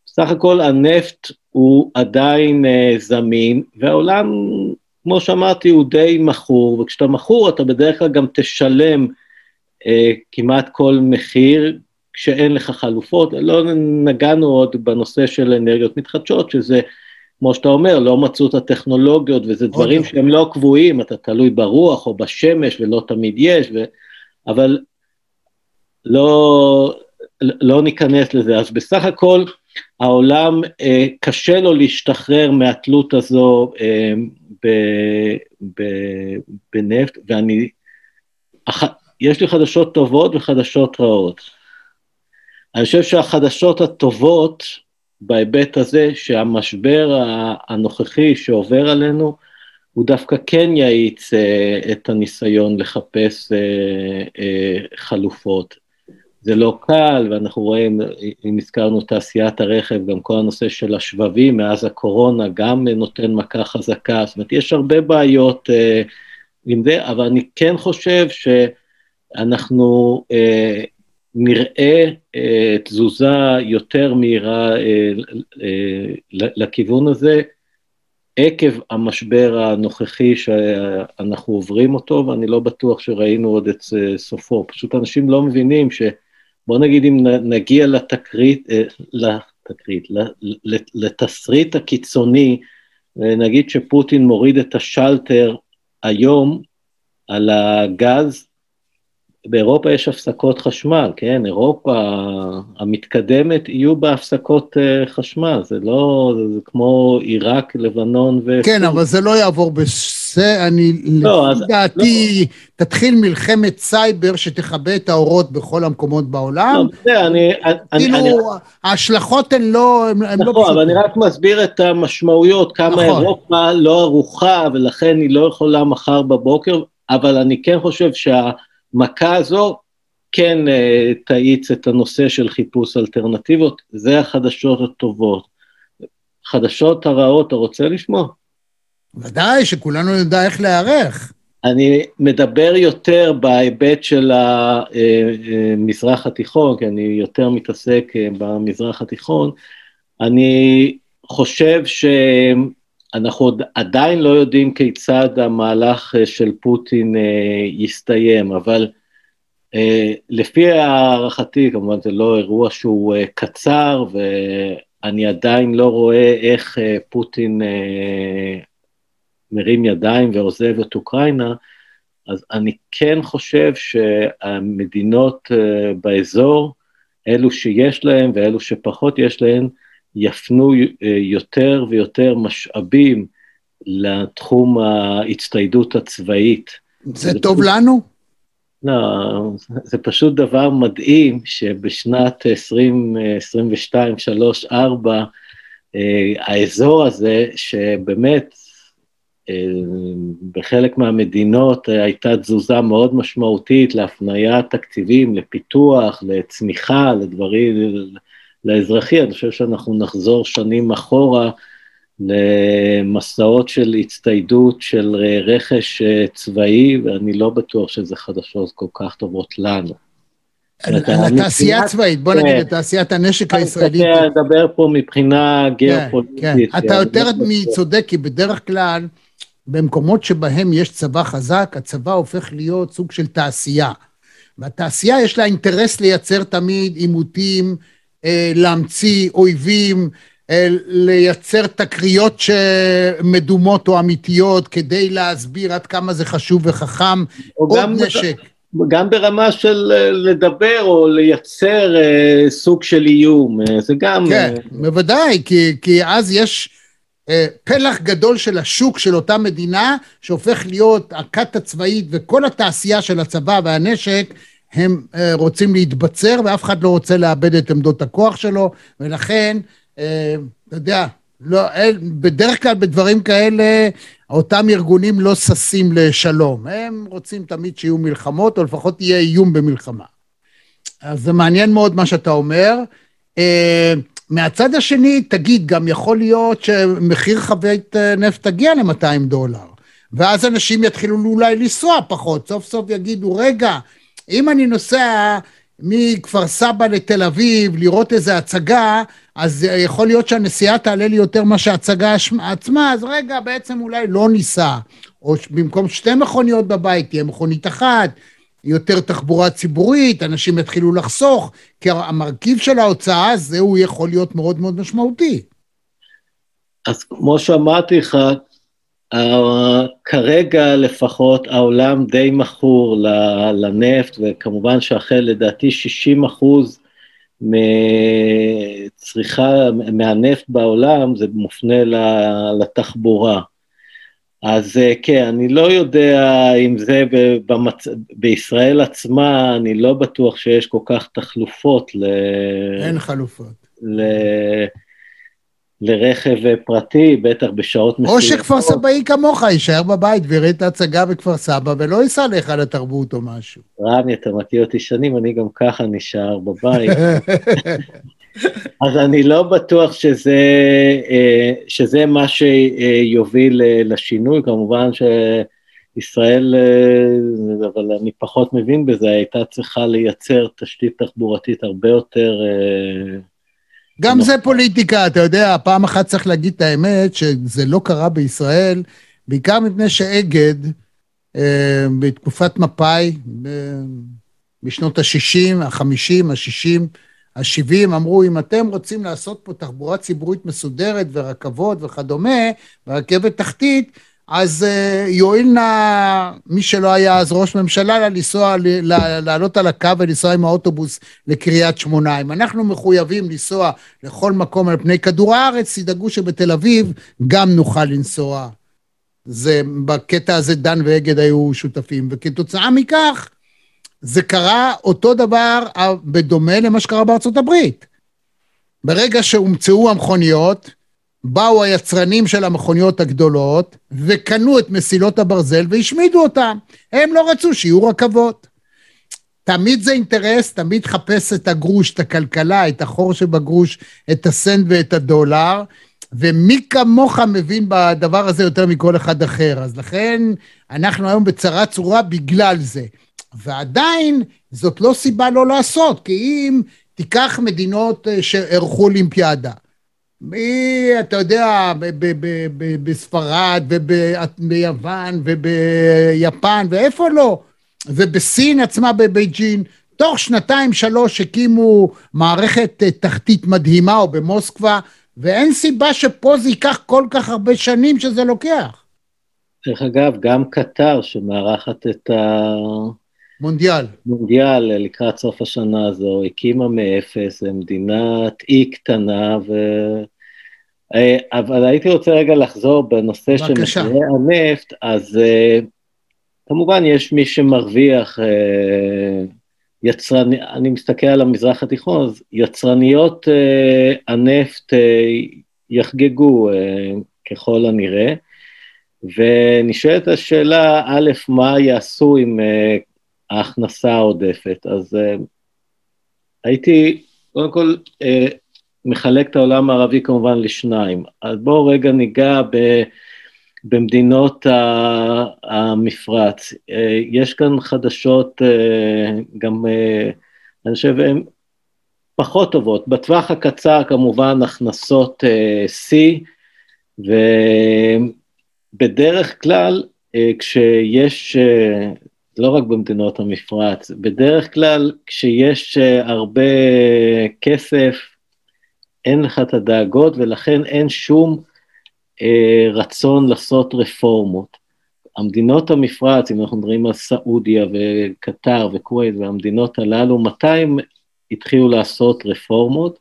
בסך הכל הנפט הוא עדיין uh, זמין, והעולם, כמו שאמרתי, הוא די מכור, וכשאתה מכור אתה בדרך כלל גם תשלם uh, כמעט כל מחיר, כשאין לך חלופות. לא נגענו עוד בנושא של אנרגיות מתחדשות, שזה כמו שאתה אומר, לא מצאו את הטכנולוגיות, וזה דברים שהם לא קבועים, אתה תלוי ברוח או בשמש, ולא תמיד יש, ו... אבל לא, לא ניכנס לזה. אז בסך הכל, העולם, אה, קשה לו להשתחרר מהתלות הזו אה, ב, ב, בנפט, ואני, אח, יש לי חדשות טובות וחדשות רעות. אני חושב שהחדשות הטובות, בהיבט הזה שהמשבר הנוכחי שעובר עלינו, הוא דווקא כן יאיץ uh, את הניסיון לחפש uh, uh, חלופות. זה לא קל, ואנחנו רואים, אם הזכרנו תעשיית הרכב, גם כל הנושא של השבבים מאז הקורונה גם נותן מכה חזקה, זאת אומרת, יש הרבה בעיות uh, עם זה, אבל אני כן חושב שאנחנו uh, נראה אה, תזוזה יותר מהירה אה, אה, לכיוון הזה. עקב המשבר הנוכחי שאנחנו עוברים אותו, ואני לא בטוח שראינו עוד את סופו. פשוט אנשים לא מבינים ש... בוא נגיד אם נגיע לתקרית, לתקרית, לתסריט הקיצוני, נגיד שפוטין מוריד את השלטר היום על הגז, באירופה יש הפסקות חשמל, כן? אירופה המתקדמת יהיו בה הפסקות uh, חשמל, זה לא, זה, כמו עיראק, לבנון ו... כן, אבל זה לא יעבור בזה, אני, לא, לפי דעתי, לא. תתחיל מלחמת סייבר שתכבה את האורות בכל המקומות בעולם. לא, זה, אני... כאילו, אני, ההשלכות הן לא, הן, הן נכון, לא אבל אני רק מסביר את המשמעויות, כמה נכון. אירופה לא ערוכה, ולכן היא לא יכולה מחר בבוקר, אבל אני כן חושב שה... המכה הזו כן uh, תאיץ את הנושא של חיפוש אלטרנטיבות, זה החדשות הטובות. חדשות הרעות, אתה רוצה לשמוע? ודאי, שכולנו נדע איך להיערך. אני מדבר יותר בהיבט של המזרח אה, אה, התיכון, כי אני יותר מתעסק במזרח התיכון. אני חושב שאנחנו עדיין לא יודעים כיצד המהלך של פוטין יסתיים, אבל לפי הערכתי, כמובן זה לא אירוע שהוא קצר, ואני עדיין לא רואה איך פוטין מרים ידיים ועוזב את אוקראינה, אז אני כן חושב שהמדינות אה, באזור, אלו שיש להם ואלו שפחות יש להם, יפנו אה, יותר ויותר משאבים לתחום ההצטיידות הצבאית. זה טוב לנו? לא, זה פשוט דבר מדהים שבשנת 2022, 3, 4, האזור הזה, שבאמת בחלק מהמדינות הייתה תזוזה מאוד משמעותית להפניית תקציבים, לפיתוח, לצמיחה, לדברים, לאזרחי, אני חושב שאנחנו נחזור שנים אחורה למסעות של הצטיידות של רכש צבאי, ואני לא בטוח שזה חדשות כל כך טובות לנו. על התעשייה הצבאית, בוא נגיד, לתעשיית כן. הנשק הישראלית. אני מדבר פה מבחינה כן, גיאופוליטית. כן. אתה יותר מצודק, כי בדרך כלל, במקומות שבהם יש צבא חזק, הצבא הופך להיות סוג של תעשייה. והתעשייה יש לה אינטרס לייצר תמיד עימותים, אה, להמציא אויבים, אה, לייצר תקריות שמדומות או אמיתיות כדי להסביר עד כמה זה חשוב וחכם, עוד נשק. גם ברמה של אה, לדבר או לייצר סוג של איום, זה גם... כן, בוודאי, כי, כי אז יש... אה, פלח גדול של השוק של אותה מדינה, שהופך להיות הכת הצבאית וכל התעשייה של הצבא והנשק, הם אה, רוצים להתבצר ואף אחד לא רוצה לאבד את עמדות הכוח שלו, ולכן, אה, אתה יודע, לא, בדרך כלל בדברים כאלה, אותם ארגונים לא ששים לשלום. הם רוצים תמיד שיהיו מלחמות, או לפחות יהיה איום במלחמה. אז זה מעניין מאוד מה שאתה אומר. מהצד השני, תגיד, גם יכול להיות שמחיר חבית אה, נפט תגיע ל-200 דולר, ואז אנשים יתחילו אולי לנסוע פחות, סוף סוף יגידו, רגע, אם אני נוסע מכפר סבא לתל אביב לראות איזה הצגה, אז יכול להיות שהנסיעה תעלה לי יותר מאשר ההצגה עצמה, אז רגע, בעצם אולי לא ניסע. או במקום שתי מכוניות בבית, תהיה מכונית אחת, יותר תחבורה ציבורית, אנשים יתחילו לחסוך, כי המרכיב של ההוצאה הזה הוא יכול להיות מאוד מאוד משמעותי. אז כמו שאמרתי לך, כרגע לפחות העולם די מכור לנפט, וכמובן שהחל לדעתי 60 אחוז מצריכה, מהנפט בעולם זה מופנה לתחבורה. אז אה, כן, אני לא יודע אם זה במצ... בישראל עצמה, אני לא בטוח שיש כל כך תחלופות ל... אין חלופות. ל... לרכב פרטי, בטח בשעות מסוימות. או שכפר סבאי כמוך יישאר בבית ויראה את ההצגה בכפר סבא ולא ייסע לך לתרבות או משהו. רמי, אתה מכיר אותי שנים, אני גם ככה נשאר בבית. (laughs) אז אני לא בטוח שזה, אה, שזה מה שיוביל אה, לשינוי, כמובן שישראל, אה, אבל אני פחות מבין בזה, הייתה צריכה לייצר תשתית תחבורתית הרבה יותר גם זה פוליטיקה, אתה יודע, פעם אחת צריך להגיד את האמת, שזה לא קרה בישראל, בעיקר מפני שאגד, אה, בתקופת מפא"י, בשנות ה-60, ה-50, ה-60, ה-70, אמרו, אם אתם רוצים לעשות פה תחבורה ציבורית מסודרת ורכבות וכדומה, ורכבת תחתית, אז uh, יואיל נא מי שלא היה אז ראש ממשלה לנסוע, לעלות על הקו ולנסוע עם האוטובוס לקריית שמונה. אם אנחנו מחויבים לנסוע לכל מקום על פני כדור הארץ, תדאגו שבתל אביב גם נוכל לנסוע. זה, בקטע הזה דן ואגד היו שותפים, וכתוצאה מכך זה קרה אותו דבר בדומה למה שקרה בארצות הברית. ברגע שהומצאו המכוניות, באו היצרנים של המכוניות הגדולות וקנו את מסילות הברזל והשמידו אותם. הם לא רצו שיהיו רכבות. תמיד זה אינטרס, תמיד חפש את הגרוש, את הכלכלה, את החור שבגרוש, את הסנט ואת הדולר, ומי כמוך מבין בדבר הזה יותר מכל אחד אחר. אז לכן אנחנו היום בצרה צרורה בגלל זה. ועדיין זאת לא סיבה לא לעשות, כי אם תיקח מדינות אה, שערכו אולימפיאדה, מי, אתה יודע, בספרד וביוון וביפן ואיפה לא, ובסין עצמה בבייג'ין, תוך שנתיים שלוש הקימו מערכת אה, תחתית מדהימה או במוסקבה, ואין סיבה שפה זה ייקח כל כך הרבה שנים שזה לוקח. דרך אגב, גם קטר שמארחת את ה... מונדיאל. מונדיאל לקראת סוף השנה הזו, הקימה מאפס, מדינת אי קטנה, ו... אה, אבל הייתי רוצה רגע לחזור בנושא של מחירי הנפט, אז uh, כמובן יש מי שמרוויח, יצרני, אני מסתכל על המזרח התיכון, אז יצרניות הנפט יחגגו ככל הנראה, ונשאלת השאלה, א', מה יעשו עם ההכנסה העודפת. אז uh, הייתי, קודם כל, uh, מחלק את העולם הערבי כמובן לשניים. אז בואו רגע ניגע ב, במדינות המפרץ. Uh, יש כאן חדשות uh, גם, uh, אני חושב, הן פחות טובות. בטווח הקצר כמובן הכנסות שיא, ובדרך כלל כשיש לא רק במדינות המפרץ, בדרך כלל כשיש uh, הרבה כסף, אין לך את הדאגות ולכן אין שום uh, רצון לעשות רפורמות. המדינות המפרץ, אם אנחנו מדברים על סעודיה וקטר וכווית והמדינות הללו, מתי הם התחילו לעשות רפורמות?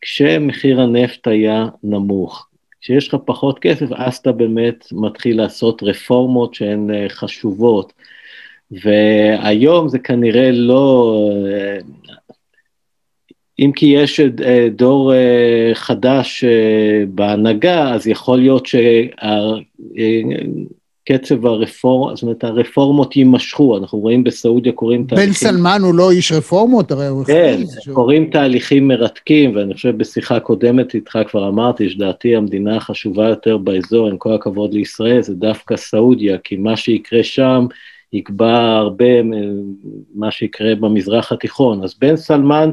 כשמחיר הנפט היה נמוך. כשיש לך פחות כסף, אז אתה באמת מתחיל לעשות רפורמות שהן uh, חשובות. והיום זה כנראה לא, אם כי יש אה, דור אה, חדש אה, בהנהגה, אז יכול להיות שקצב הרפורמה, זאת אומרת הרפורמות יימשכו, אנחנו רואים בסעודיה קורים תהליכים... בן סלמן הוא לא איש רפורמות, הרי הוא... כן, קורים תהליכים מרתקים, ואני חושב בשיחה קודמת איתך כבר אמרתי שלדעתי המדינה החשובה יותר באזור, עם כל הכבוד לישראל, זה דווקא סעודיה, כי מה שיקרה שם, יקבע הרבה מה שיקרה במזרח התיכון. אז בן סלמן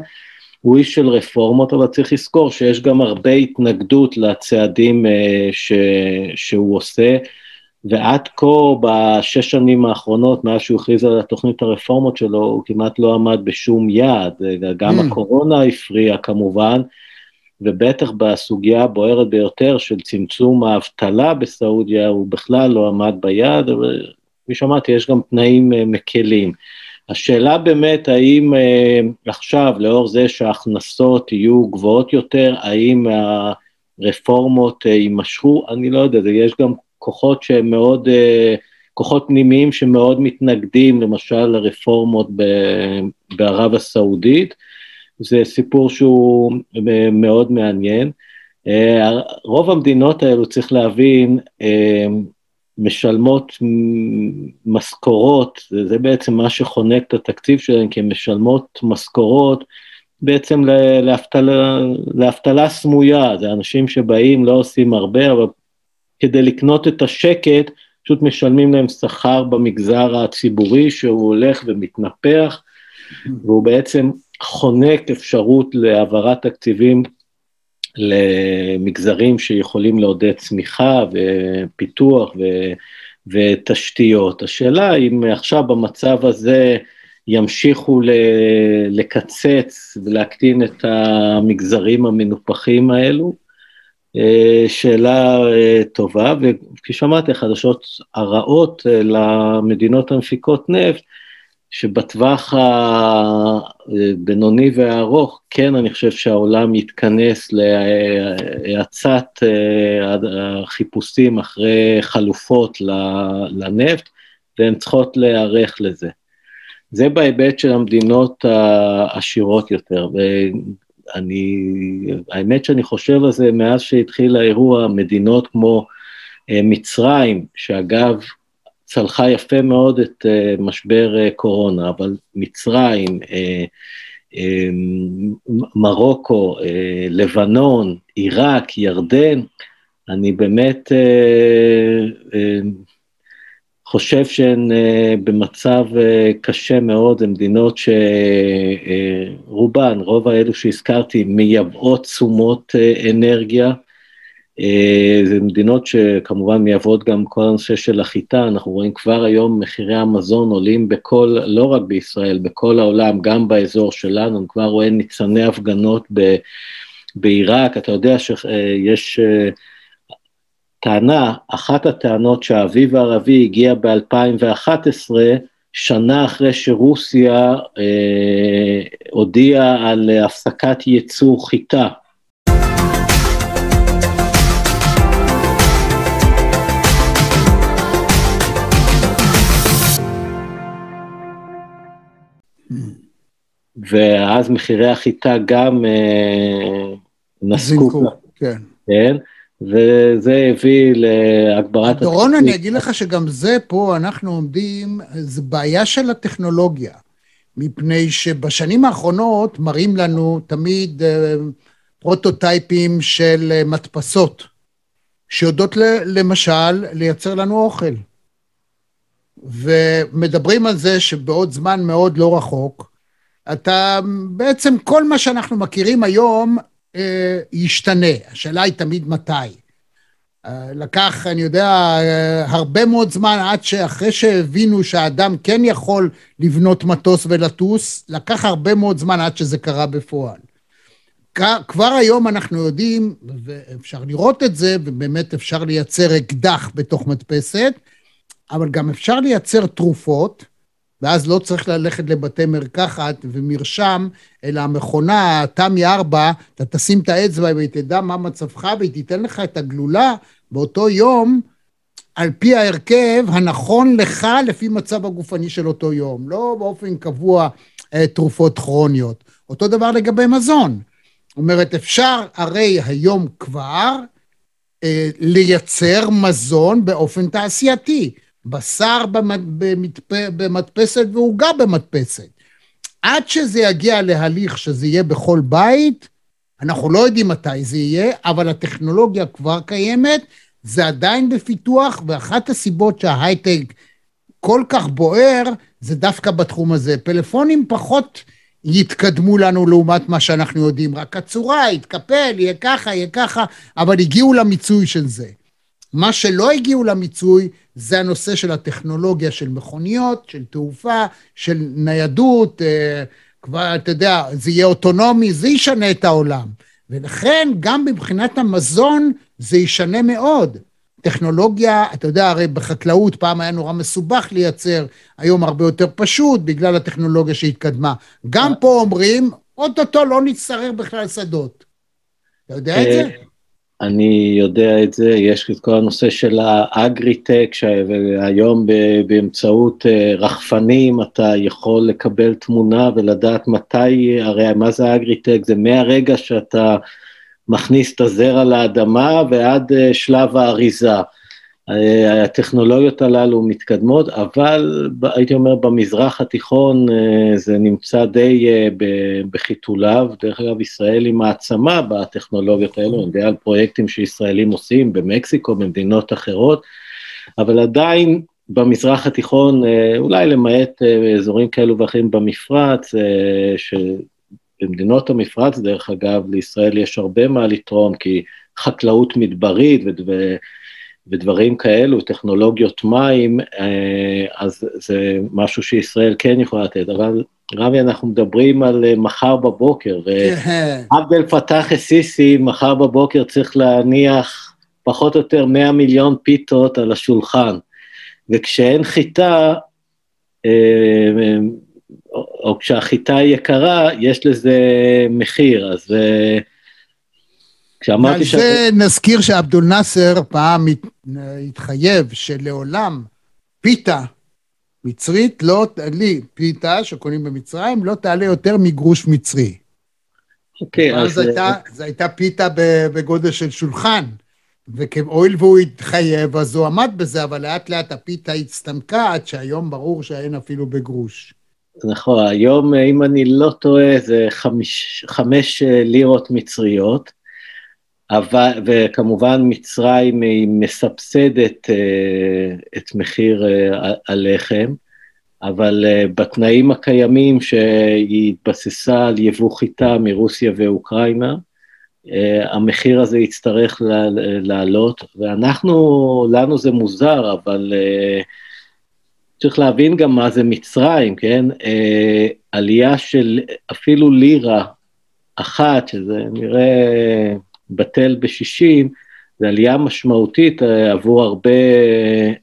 הוא איש של רפורמות, אבל צריך לזכור שיש גם הרבה התנגדות לצעדים אה, ש, שהוא עושה, ועד כה בשש שנים האחרונות, מאז שהוא הכריז על התוכנית הרפורמות שלו, הוא כמעט לא עמד בשום יעד, גם mm. הקורונה הפריעה כמובן, ובטח בסוגיה הבוערת ביותר של צמצום האבטלה בסעודיה, הוא בכלל לא עמד ביעד, אבל כפי שאמרתי, יש גם תנאים uh, מקלים. השאלה באמת, האם uh, עכשיו, לאור זה שההכנסות יהיו גבוהות יותר, האם הרפורמות uh, יימשכו? אני לא יודע, יש גם כוחות שהם מאוד, כוחות פנימיים שמאוד מתנגדים, למשל לרפורמות בערב הסעודית. זה סיפור שהוא מאוד מעניין. רוב המדינות האלו, צריך להבין, משלמות משכורות, זה, בעצם מה שחונק את התקציב שלהם, כי הן משלמות משכורות בעצם לאבטלה סמויה, זה אנשים שבאים, לא עושים הרבה, אבל כדי לקנות את השקט, פשוט משלמים להם שכר במגזר הציבורי שהוא הולך ומתנפח, והוא בעצם חונק אפשרות להעברת תקציבים למגזרים שיכולים לעודד צמיחה ופיתוח ו, ותשתיות. השאלה אם עכשיו במצב הזה ימשיכו לקצץ ולהקטין את המגזרים המנופחים האלו, אה, שאלה אה, טובה, וכפי שאמרתי, החדשות הרעות אה, למדינות המפיקות נפט, שבטווח הבינוני והארוך, כן, אני חושב שהעולם יתכנס להאצת החיפושים אחרי חלופות לנפט, והן צריכות להיערך לזה. זה בהיבט של המדינות העשירות יותר, ואני, האמת שאני חושב על זה מאז שהתחיל האירוע, מדינות כמו מצרים, שאגב, צלחה יפה מאוד את uh, משבר uh, קורונה, אבל מצרים, uh, uh, מרוקו, uh, לבנון, עיראק, ירדן, אני באמת uh, uh, חושב שהן uh, במצב uh, קשה מאוד, הן מדינות שרובן, uh, רוב האלו שהזכרתי, מייבאות תשומות uh, אנרגיה, זה מדינות שכמובן מייבאות גם כל הנושא של החיטה, אנחנו רואים כבר היום מחירי המזון עולים בכל, לא רק בישראל, בכל העולם, גם באזור שלנו, אני כבר רואה ניצני הפגנות ב, בעיראק, אתה יודע שיש אה, טענה, אחת הטענות שהאביב הערבי הגיע ב-2011, שנה אחרי שרוסיה אה, הודיעה על הפסקת ייצור חיטה. ואז מחירי החיטה גם אה, נסקו. כן. כן. וזה הביא להגברת... דורון, אני אגיד לך שגם זה פה, אנחנו עומדים, זה בעיה של הטכנולוגיה, מפני שבשנים האחרונות מראים לנו תמיד אה, פרוטוטייפים של אה, מדפסות, שיודעות למשל לייצר לנו אוכל. ומדברים על זה שבעוד זמן מאוד לא רחוק, אתה, בעצם כל מה שאנחנו מכירים היום אה, ישתנה. השאלה היא תמיד מתי. אה, לקח, אני יודע, אה, הרבה מאוד זמן עד שאחרי שהבינו שהאדם כן יכול לבנות מטוס ולטוס, לקח הרבה מאוד זמן עד שזה קרה בפועל. כבר היום אנחנו יודעים, ואפשר לראות את זה, ובאמת אפשר לייצר אקדח בתוך מדפסת, אבל גם אפשר לייצר תרופות, ואז לא צריך ללכת לבתי מרקחת ומרשם, אלא המכונה, תמי 4, אתה תשים את האצבע והיא תדע מה מצבך והיא תיתן לך את הגלולה באותו יום, על פי ההרכב הנכון לך לפי מצב הגופני של אותו יום, לא באופן קבוע אה, תרופות כרוניות. אותו דבר לגבי מזון. זאת אומרת, אפשר הרי היום כבר אה, לייצר מזון באופן תעשייתי. בשר במדפסת ועוגה במדפסת. עד שזה יגיע להליך שזה יהיה בכל בית, אנחנו לא יודעים מתי זה יהיה, אבל הטכנולוגיה כבר קיימת, זה עדיין בפיתוח, ואחת הסיבות שההייטק כל כך בוער, זה דווקא בתחום הזה. פלאפונים פחות יתקדמו לנו לעומת מה שאנחנו יודעים, רק הצורה, יתקפל, יהיה ככה, יהיה ככה, אבל הגיעו למיצוי של זה. מה שלא הגיעו למיצוי זה הנושא של הטכנולוגיה של מכוניות, של תעופה, של ניידות, אה, כבר, אתה יודע, זה יהיה אוטונומי, זה ישנה את העולם. ולכן גם מבחינת המזון זה ישנה מאוד. טכנולוגיה, אתה יודע, הרי בחקלאות פעם היה נורא מסובך לייצר, היום הרבה יותר פשוט בגלל הטכנולוגיה שהתקדמה. גם פה אומרים, אוטוטו לא נצטרך בכלל שדות. אתה יודע את זה? אני יודע את זה, יש את כל הנושא של האגריטק, שהיום באמצעות אה, רחפנים אתה יכול לקבל תמונה ולדעת מתי, הרי מה זה האגריטק? זה מהרגע שאתה מכניס את הזרע לאדמה ועד אה, שלב האריזה. אה, הטכנולוגיות הללו מתקדמות, אבל הייתי אומר במזרח התיכון אה, זה נמצא די אה, בחיתוליו, דרך אגב ישראל היא מעצמה בטכנולוגיות האלו, אני יודע על פרויקטים שישראלים עושים במקסיקו, במדינות אחרות, אבל עדיין במזרח התיכון, אולי למעט אזורים כאלו ואחרים במפרץ, ש... במדינות המפרץ, דרך אגב, לישראל יש הרבה מה לתרום, כי חקלאות מדברית ודבר, ודברים כאלו, טכנולוגיות מים, אה, אז זה משהו שישראל כן יכולה לתת, אבל רבי, אנחנו מדברים על אה, מחר בבוקר, ועבדל פתח א-סיסי, מחר בבוקר צריך להניח פחות או יותר 100 מיליון פיתות על השולחן, וכשאין חיטה, אה, או כשהחיטה היא יקרה, יש לזה מחיר, אז כשאמרתי ש... על זה נזכיר שעבדול נאסר פעם התחייב שלעולם פיתה מצרית לא, לי, פיתה שקונים במצרים, לא תעלה יותר מגרוש מצרי. אוקיי, אז... זו הייתה פיתה בגודל של שולחן, והואיל והוא התחייב, אז הוא עמד בזה, אבל לאט לאט הפיתה הצטמקה, עד שהיום ברור שאין אפילו בגרוש. נכון, היום, אם אני לא טועה, זה חמש, חמש לירות מצריות. אבל, וכמובן מצרים היא מסבסדת uh, את מחיר uh, הלחם, אבל uh, בתנאים הקיימים שהיא התבססה על יבוא חיטה מרוסיה ואוקראינה, המחיר הזה יצטרך לעלות, ואנחנו, לנו זה מוזר, אבל צריך להבין גם מה זה מצרים, כן? עלייה של אפילו לירה אחת, שזה נראה... בטל בשישים, זה עלייה משמעותית אה, עבור הרבה,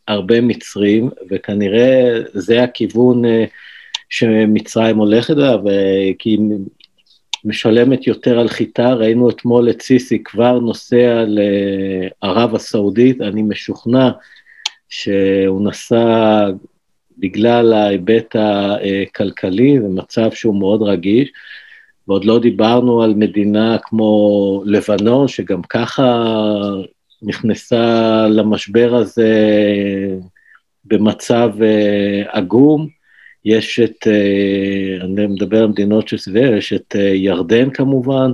הרבה מצרים, וכנראה זה הכיוון אה, שמצרים הולכת אליו, אה, כי היא משלמת יותר על חיטה, ראינו אתמול את סיסי כבר נוסע לערב הסעודית, אני משוכנע שהוא נסע בגלל ההיבט הכלכלי, זה מצב שהוא מאוד רגיש, ועוד לא דיברנו על מדינה כמו לבנון, שגם ככה נכנסה למשבר הזה במצב אה, עגום. יש את, אה, אני מדבר על מדינות שסביב, יש את אה, ירדן כמובן,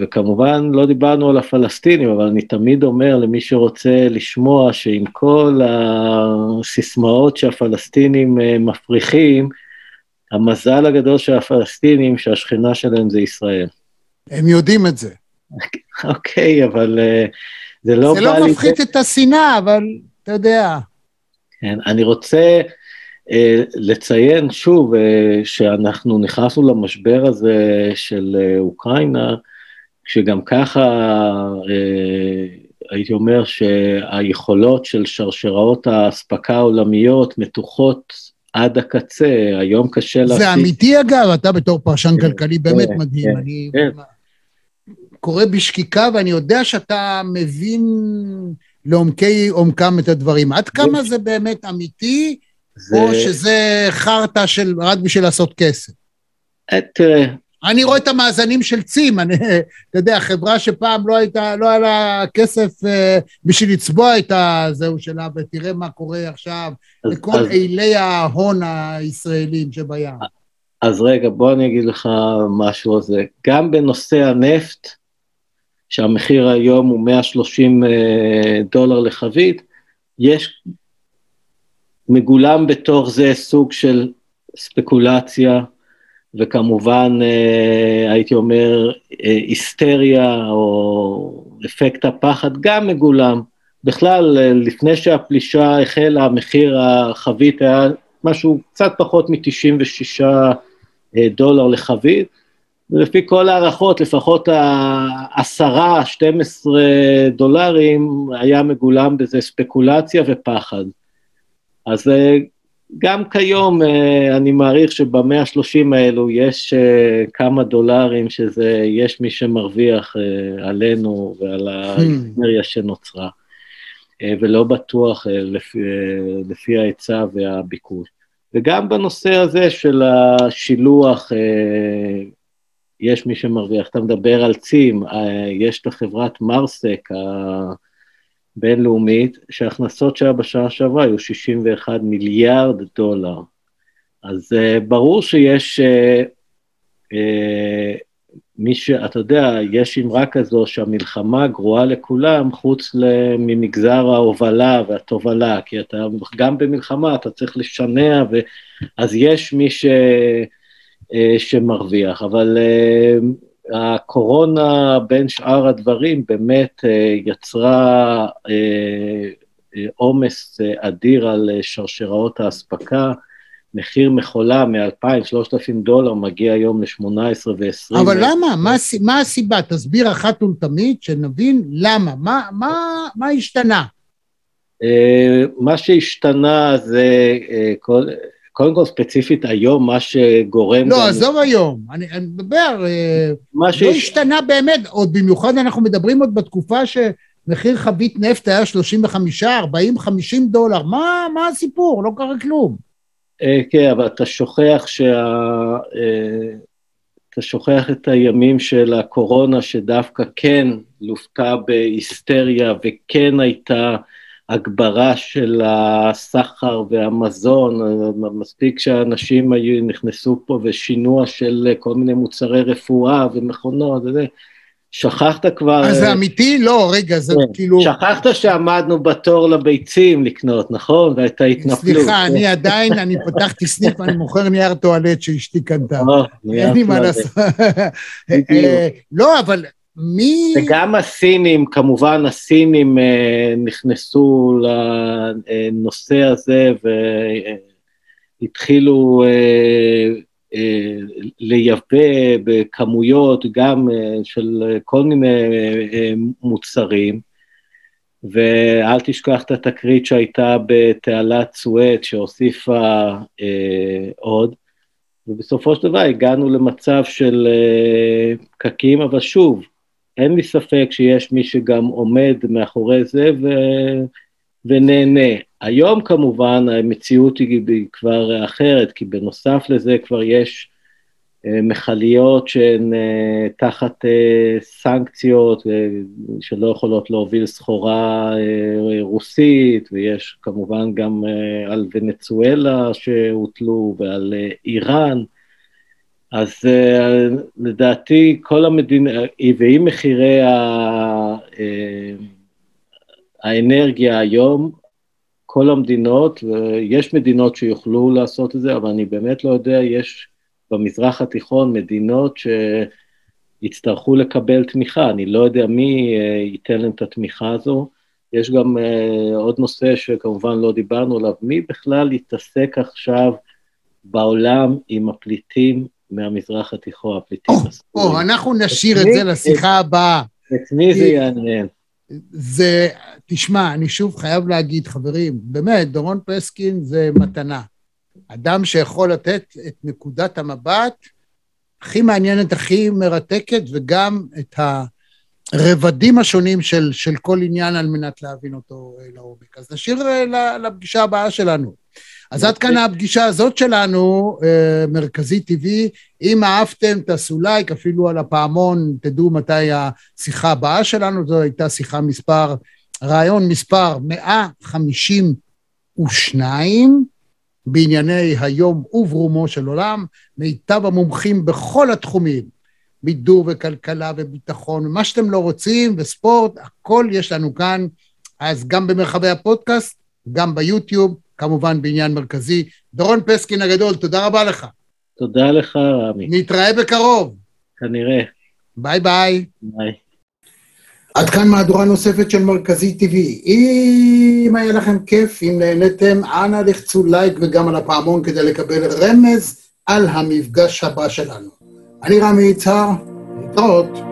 וכמובן לא דיברנו על הפלסטינים, אבל אני תמיד אומר למי שרוצה לשמוע שעם כל הסיסמאות שהפלסטינים מפריחים, המזל הגדול של הפלסטינים שהשכנה שלהם זה ישראל. הם יודעים את זה. (laughs) אוקיי, אבל uh, זה לא... זה לא מפחית. את השנאה, אבל אתה יודע. כן, אני רוצה uh, לציין שוב uh, שאנחנו נכנסנו למשבר הזה של uh, אוקראינה, שגם ככה uh, הייתי אומר שהיכולות של שרשראות האספקה העולמיות מתוחות עד הקצה, היום קשה להשיג... זה אמיתי אגב, אתה בתור פרשן כן, כלכלי באמת כן, מדהים. כן, אני כן. קורא בשקיקה ואני יודע שאתה מבין לעומקי עומקם את הדברים. עד כמה זה באמת אמיתי. או שזה חרטא רק בשביל לעשות כסף? אה, תראה, אני רואה את המאזנים של צים, אני, (laughs) אתה יודע, חברה שפעם לא הייתה, לא היה לה כסף אה, בשביל לצבוע את הזהו שלה, ותראה מה קורה עכשיו אז, לכל אז, אילי ההון הישראלים שבים. אז רגע, בוא אני אגיד לך משהו על זה. גם בנושא הנפט, שהמחיר היום הוא 130 אה, דולר לחבית, יש מגולם בתוך זה סוג של ספקולציה, וכמובן, אה, הייתי אומר, אה, היסטריה או אפקט הפחד גם מגולם. בכלל, אה, לפני שהפלישה החלה, מחיר החבית היה משהו קצת פחות מ-96 דולר לחבית, ולפי כל ההערכות, לפחות ה-10, 12 דולרים, היה מגולם בזה ספקולציה ופחד. אז גם כיום אה, אני מעריך שבמאה ה-30 האלו יש אה, כמה דולרים שזה, יש מי שמרוויח אה, עלינו ועל ההיסטריה שנוצרה, ולא בטוח לפי, לפי ההיצע והביקוש. וגם בנושא הזה של השילוח, יש מי שמרוויח. אתה מדבר על צים, יש את החברת מרסק, בינלאומית, שההכנסות שלה בשנה שעברה היו 61 מיליארד דולר. אז uh, ברור שיש uh, uh, מי ש... אתה יודע, יש אמרה כזו שהמלחמה גרועה לכולם, חוץ ממגזר ההובלה והתובלה, כי אתה גם במלחמה אתה צריך לשנע, ו... אז יש מי ש... שמרוויח, אבל הקורונה, בין שאר הדברים, באמת יצרה עומס אדיר על שרשראות האספקה. מחיר מכולה מ-2,000-3,000 דולר מגיע היום ל-18 ו-20. אבל למה? מה, מה הסיבה? תסביר אחת ולתמיד, שנבין למה. מה, מה, מה השתנה? מה שהשתנה זה, כל, קודם כל ספציפית היום, מה שגורם... לא, עזוב היום, אני, אני מדבר, uh, לא. השתנה באמת, עוד במיוחד אנחנו מדברים עוד בתקופה שמחיר חבית נפט היה 35, 40, 50 דולר, מה, מה הסיפור? לא קרה כלום. אה, כן, אבל אתה שוכח שה... אה, אתה שוכח את הימים של הקורונה, שדווקא כן לוותה בהיסטריה וכן הייתה הגברה של הסחר והמזון, מספיק שאנשים היו, נכנסו פה ושינוע של כל מיני מוצרי רפואה ומכונות, וזה, שכחת כבר... אז זה אמיתי? לא, רגע, זה כן. כאילו... שכחת שעמדנו בתור לביצים לקנות, נכון? והייתה התנפלות. סליחה, אני עדיין, אני פתחתי סניף, אני מוכר נייר טואלט שאשתי קנתה. אין לי מה לעשות. אה, לא, אבל מי... וגם הסינים, כמובן הסינים אה, נכנסו לנושא הזה והתחילו... אה, אה, לייבא בכמויות גם של כל מיני מוצרים, ואל תשכח את התקרית שהייתה בתעלת סואט שהוסיפה אה, עוד, ובסופו של דבר הגענו למצב של פקקים, אה, אבל שוב, אין לי ספק שיש מי שגם עומד מאחורי זה ו... ונהנה. היום כמובן המציאות היא כבר אחרת, כי בנוסף לזה כבר יש אה, מכליות שהן אה, תחת אה, סנקציות שלא יכולות להוביל סחורה רוסית, ויש כמובן גם על ונצואלה שהוטלו ועל איראן. אז לדעתי כל המדינה, ועם מחירי האנרגיה היום, כל המדינות, ויש מדינות שיוכלו לעשות את זה, אבל אני באמת לא יודע, יש במזרח התיכון מדינות שיצטרכו לקבל תמיכה, אני לא יודע מי אה, ייתן להם את התמיכה הזו. יש גם עוד נושא שכמובן לא דיברנו עליו, מי בכלל יתעסק עכשיו בעולם עם הפליטים מהמזרח התיכון, הפליטים הסגורים? או, אנחנו נשאיר את זה לשיחה הבאה. את מי זה יעניין? זה, תשמע, אני שוב חייב להגיד, חברים, באמת, דורון פסקין זה מתנה. אדם שיכול לתת את נקודת המבט הכי מעניינת, הכי מרתקת, וגם את הרבדים השונים של, של כל עניין על מנת להבין אותו אה, לעומק. אז נשאיר אה, לפגישה הבאה שלנו. אז עד כאן הפגישה הזאת שלנו, אה, מרכזי TV. אם אהבתם, תעשו לייק, אפילו על הפעמון, תדעו מתי השיחה הבאה שלנו, זו הייתה שיחה מספר, רעיון מספר 152, בענייני היום וברומו של עולם, מיטב המומחים בכל התחומים, בידור וכלכלה וביטחון, ומה שאתם לא רוצים, וספורט, הכל יש לנו כאן, אז גם במרחבי הפודקאסט, גם ביוטיוב, כמובן בעניין מרכזי. דורון פסקין הגדול, תודה רבה לך. תודה לך, רמי. נתראה בקרוב. כנראה. ביי ביי. ביי. עד כאן מהדורה נוספת של מרכזי TV. אם היה לכם כיף, אם נהניתם, אנא לחצו לייק וגם על הפעמון כדי לקבל רמז על המפגש הבא שלנו. אני רמי יצהר, להתראות.